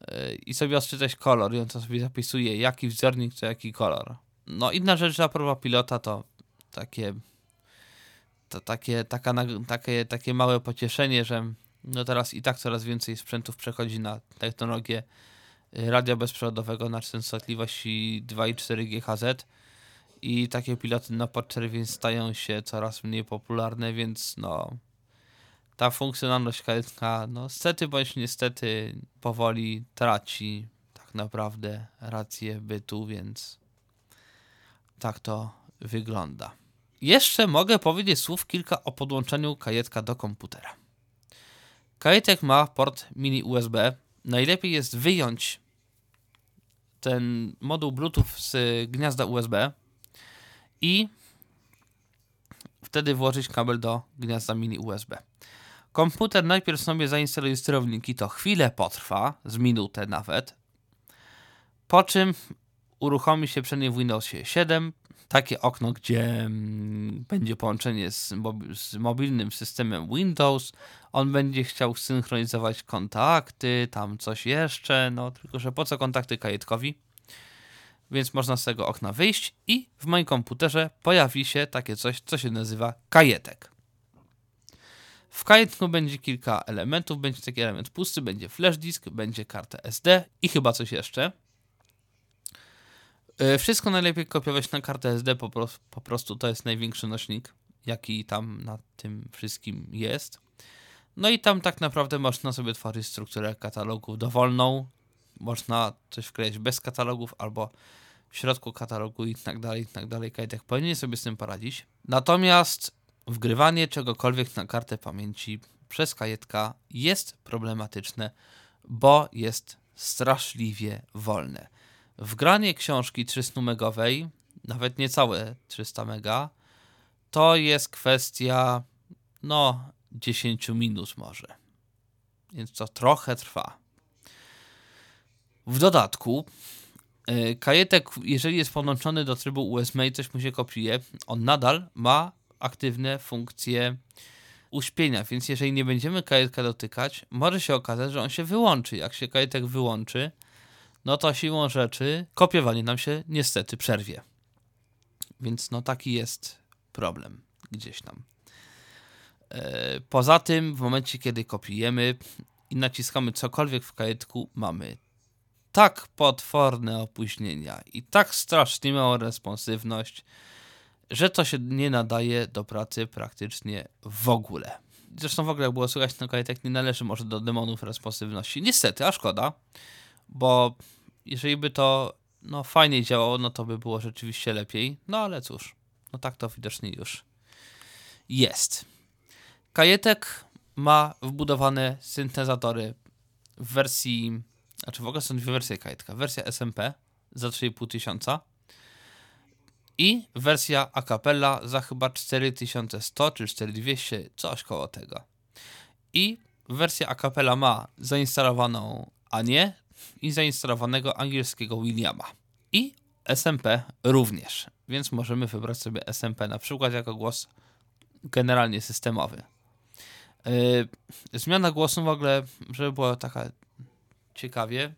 Speaker 2: y, i sobie odczytać kolor i on to sobie zapisuje, jaki wzornik to jaki kolor. No inna rzecz, że próba pilota to takie to takie, taka, takie, takie małe pocieszenie, że no teraz i tak coraz więcej sprzętów przechodzi na technologię radia bezprzewodowego na częstotliwości 2,4 GHz i takie piloty na podczerwień stają się coraz mniej popularne, więc no ta funkcjonalność karetka, no stety bądź niestety powoli traci tak naprawdę rację bytu, więc tak to wygląda. Jeszcze mogę powiedzieć słów kilka o podłączeniu kajetka do komputera. Kajetek ma port mini USB. Najlepiej jest wyjąć ten moduł Bluetooth z gniazda USB i wtedy włożyć kabel do gniazda mini USB. Komputer najpierw sobie zainstaluje sterowniki, to chwilę potrwa, z minutę nawet, po czym uruchomi się przed w Windowsie 7 takie okno, gdzie mm, będzie połączenie z, z mobilnym systemem Windows. On będzie chciał synchronizować kontakty, tam coś jeszcze, no tylko że po co kontakty kajetkowi? Więc można z tego okna wyjść i w moim komputerze pojawi się takie coś, co się nazywa kajetek. W kajetku będzie kilka elementów, będzie taki element pusty, będzie flash disk, będzie karta SD i chyba coś jeszcze. E, Wszystko najlepiej kopiować na kartę SD, po, pro, po prostu to jest największy nośnik, jaki tam na tym wszystkim jest. No i tam tak naprawdę można sobie tworzyć strukturę katalogów dowolną. Można coś wklejać bez katalogów albo w środku katalogu i tak dalej, i tak dalej. Kajtek powinien sobie z tym poradzić. Natomiast wgrywanie czegokolwiek na kartę pamięci przez kajetka jest problematyczne, bo jest straszliwie wolne. Wgranie książki 300 megowej, nawet niecałe 300 mega, to jest kwestia no 10 minut może. Więc to trochę trwa. W dodatku yy, kajetek, jeżeli jest podłączony do trybu USB i coś mu się kopiuje, on nadal ma aktywne funkcje uśpienia, więc jeżeli nie będziemy kajetka dotykać, może się okazać, że on się wyłączy. Jak się kajetek wyłączy, no to siłą rzeczy kopiowanie nam się niestety przerwie. Więc no taki jest problem gdzieś tam. E, Poza tym, w momencie kiedy kopiujemy i naciskamy cokolwiek w kajetku, mamy tak potworne opóźnienia i tak strasznie małą responsywność, że to się nie nadaje do pracy praktycznie w ogóle. Zresztą w ogóle, jak było słychać, no kajetek nie należy może do demonów responsywności. Niestety, a szkoda, bo jeżeli by to no, fajnie działało, no to by było rzeczywiście lepiej. No ale cóż, no tak to widocznie już jest. Kajetek ma wbudowane syntezatory w wersji, znaczy w ogóle są dwie wersje kajetka. Wersja SMP za 3,5 tysiąca i wersja a cappella za chyba 4100 czy 4200, coś koło tego. I wersja a cappella ma zainstalowaną Anię i zainstalowanego angielskiego Williama. I SMP również, więc możemy wybrać sobie SMP na przykład jako głos generalnie systemowy. Yy, zmiana głosu w ogóle, żeby było taka ciekawie,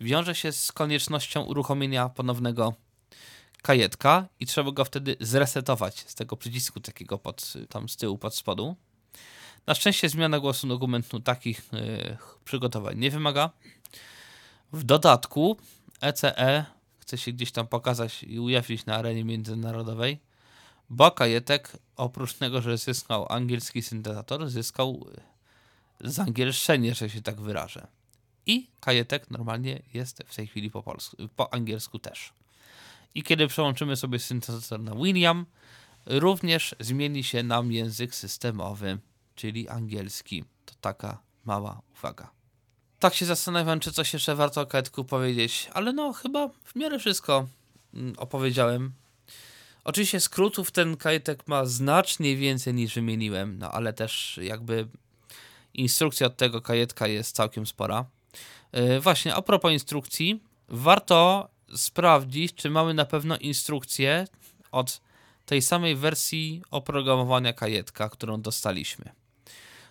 Speaker 2: wiąże się z koniecznością uruchomienia ponownego kajetka i trzeba go wtedy zresetować z tego przycisku takiego pod, tam z tyłu, pod spodu. Na szczęście zmiana głosu dokumentu takich yy, przygotowań nie wymaga. W dodatku ECE chce się gdzieś tam pokazać i ujawnić na arenie międzynarodowej, bo Kajetek oprócz tego, że zyskał angielski syntezator, zyskał zangielszczenie, że się tak wyrażę. I Kajetek normalnie jest w tej chwili po, polsku, po angielsku też. I kiedy przełączymy sobie syntezator na William, również zmieni się nam język systemowy, czyli angielski. To taka mała uwaga. Tak się zastanawiam, czy coś jeszcze warto o Kajetku powiedzieć, ale no chyba w miarę wszystko mm, opowiedziałem. Oczywiście skrótów ten kajetek ma znacznie więcej niż wymieniłem, no ale też jakby instrukcja od tego kajetka jest całkiem spora. Yy, właśnie, a propos instrukcji, warto sprawdzić, czy mamy na pewno instrukcję od tej samej wersji oprogramowania kajetka, którą dostaliśmy.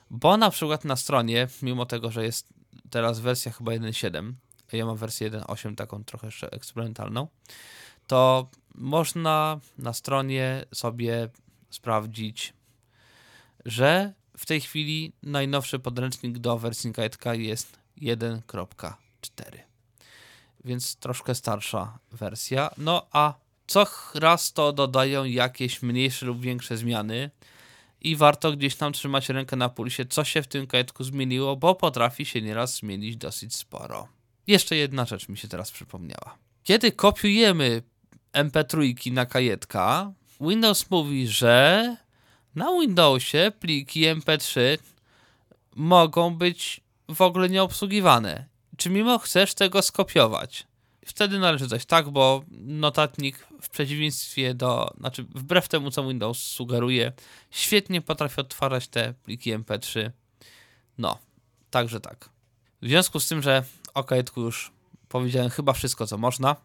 Speaker 2: Bo na przykład na stronie, mimo tego, że jest teraz wersja chyba 1.7, a ja mam wersję 1.8 taką trochę jeszcze eksperymentalną, to można na stronie sobie sprawdzić, że w tej chwili najnowszy podręcznik do wersji Kajetka jest 1.4. Więc troszkę starsza wersja. No a co raz to dodają jakieś mniejsze lub większe zmiany i warto gdzieś tam trzymać rękę na pulsie, co się w tym kajetku zmieniło, bo potrafi się nieraz zmienić dosyć sporo. Jeszcze jedna rzecz mi się teraz przypomniała. Kiedy kopiujemy MP3 na kajetka, Windows mówi, że na Windowsie pliki MP3 mogą być w ogóle nieobsługiwane. Czy mimo chcesz tego skopiować? Wtedy należy coś tak, bo notatnik w przeciwieństwie do, znaczy wbrew temu, co Windows sugeruje, świetnie potrafi odtwarzać te pliki MP3. No, także tak. W związku z tym, że o kajetku już powiedziałem chyba wszystko, co można,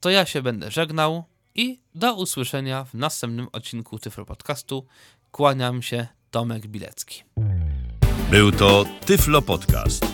Speaker 2: to ja się będę żegnał i do usłyszenia w następnym odcinku Tyflo Podcastu. Kłaniam się, Tomek Bilecki.
Speaker 1: Był to Tyflo Podcast.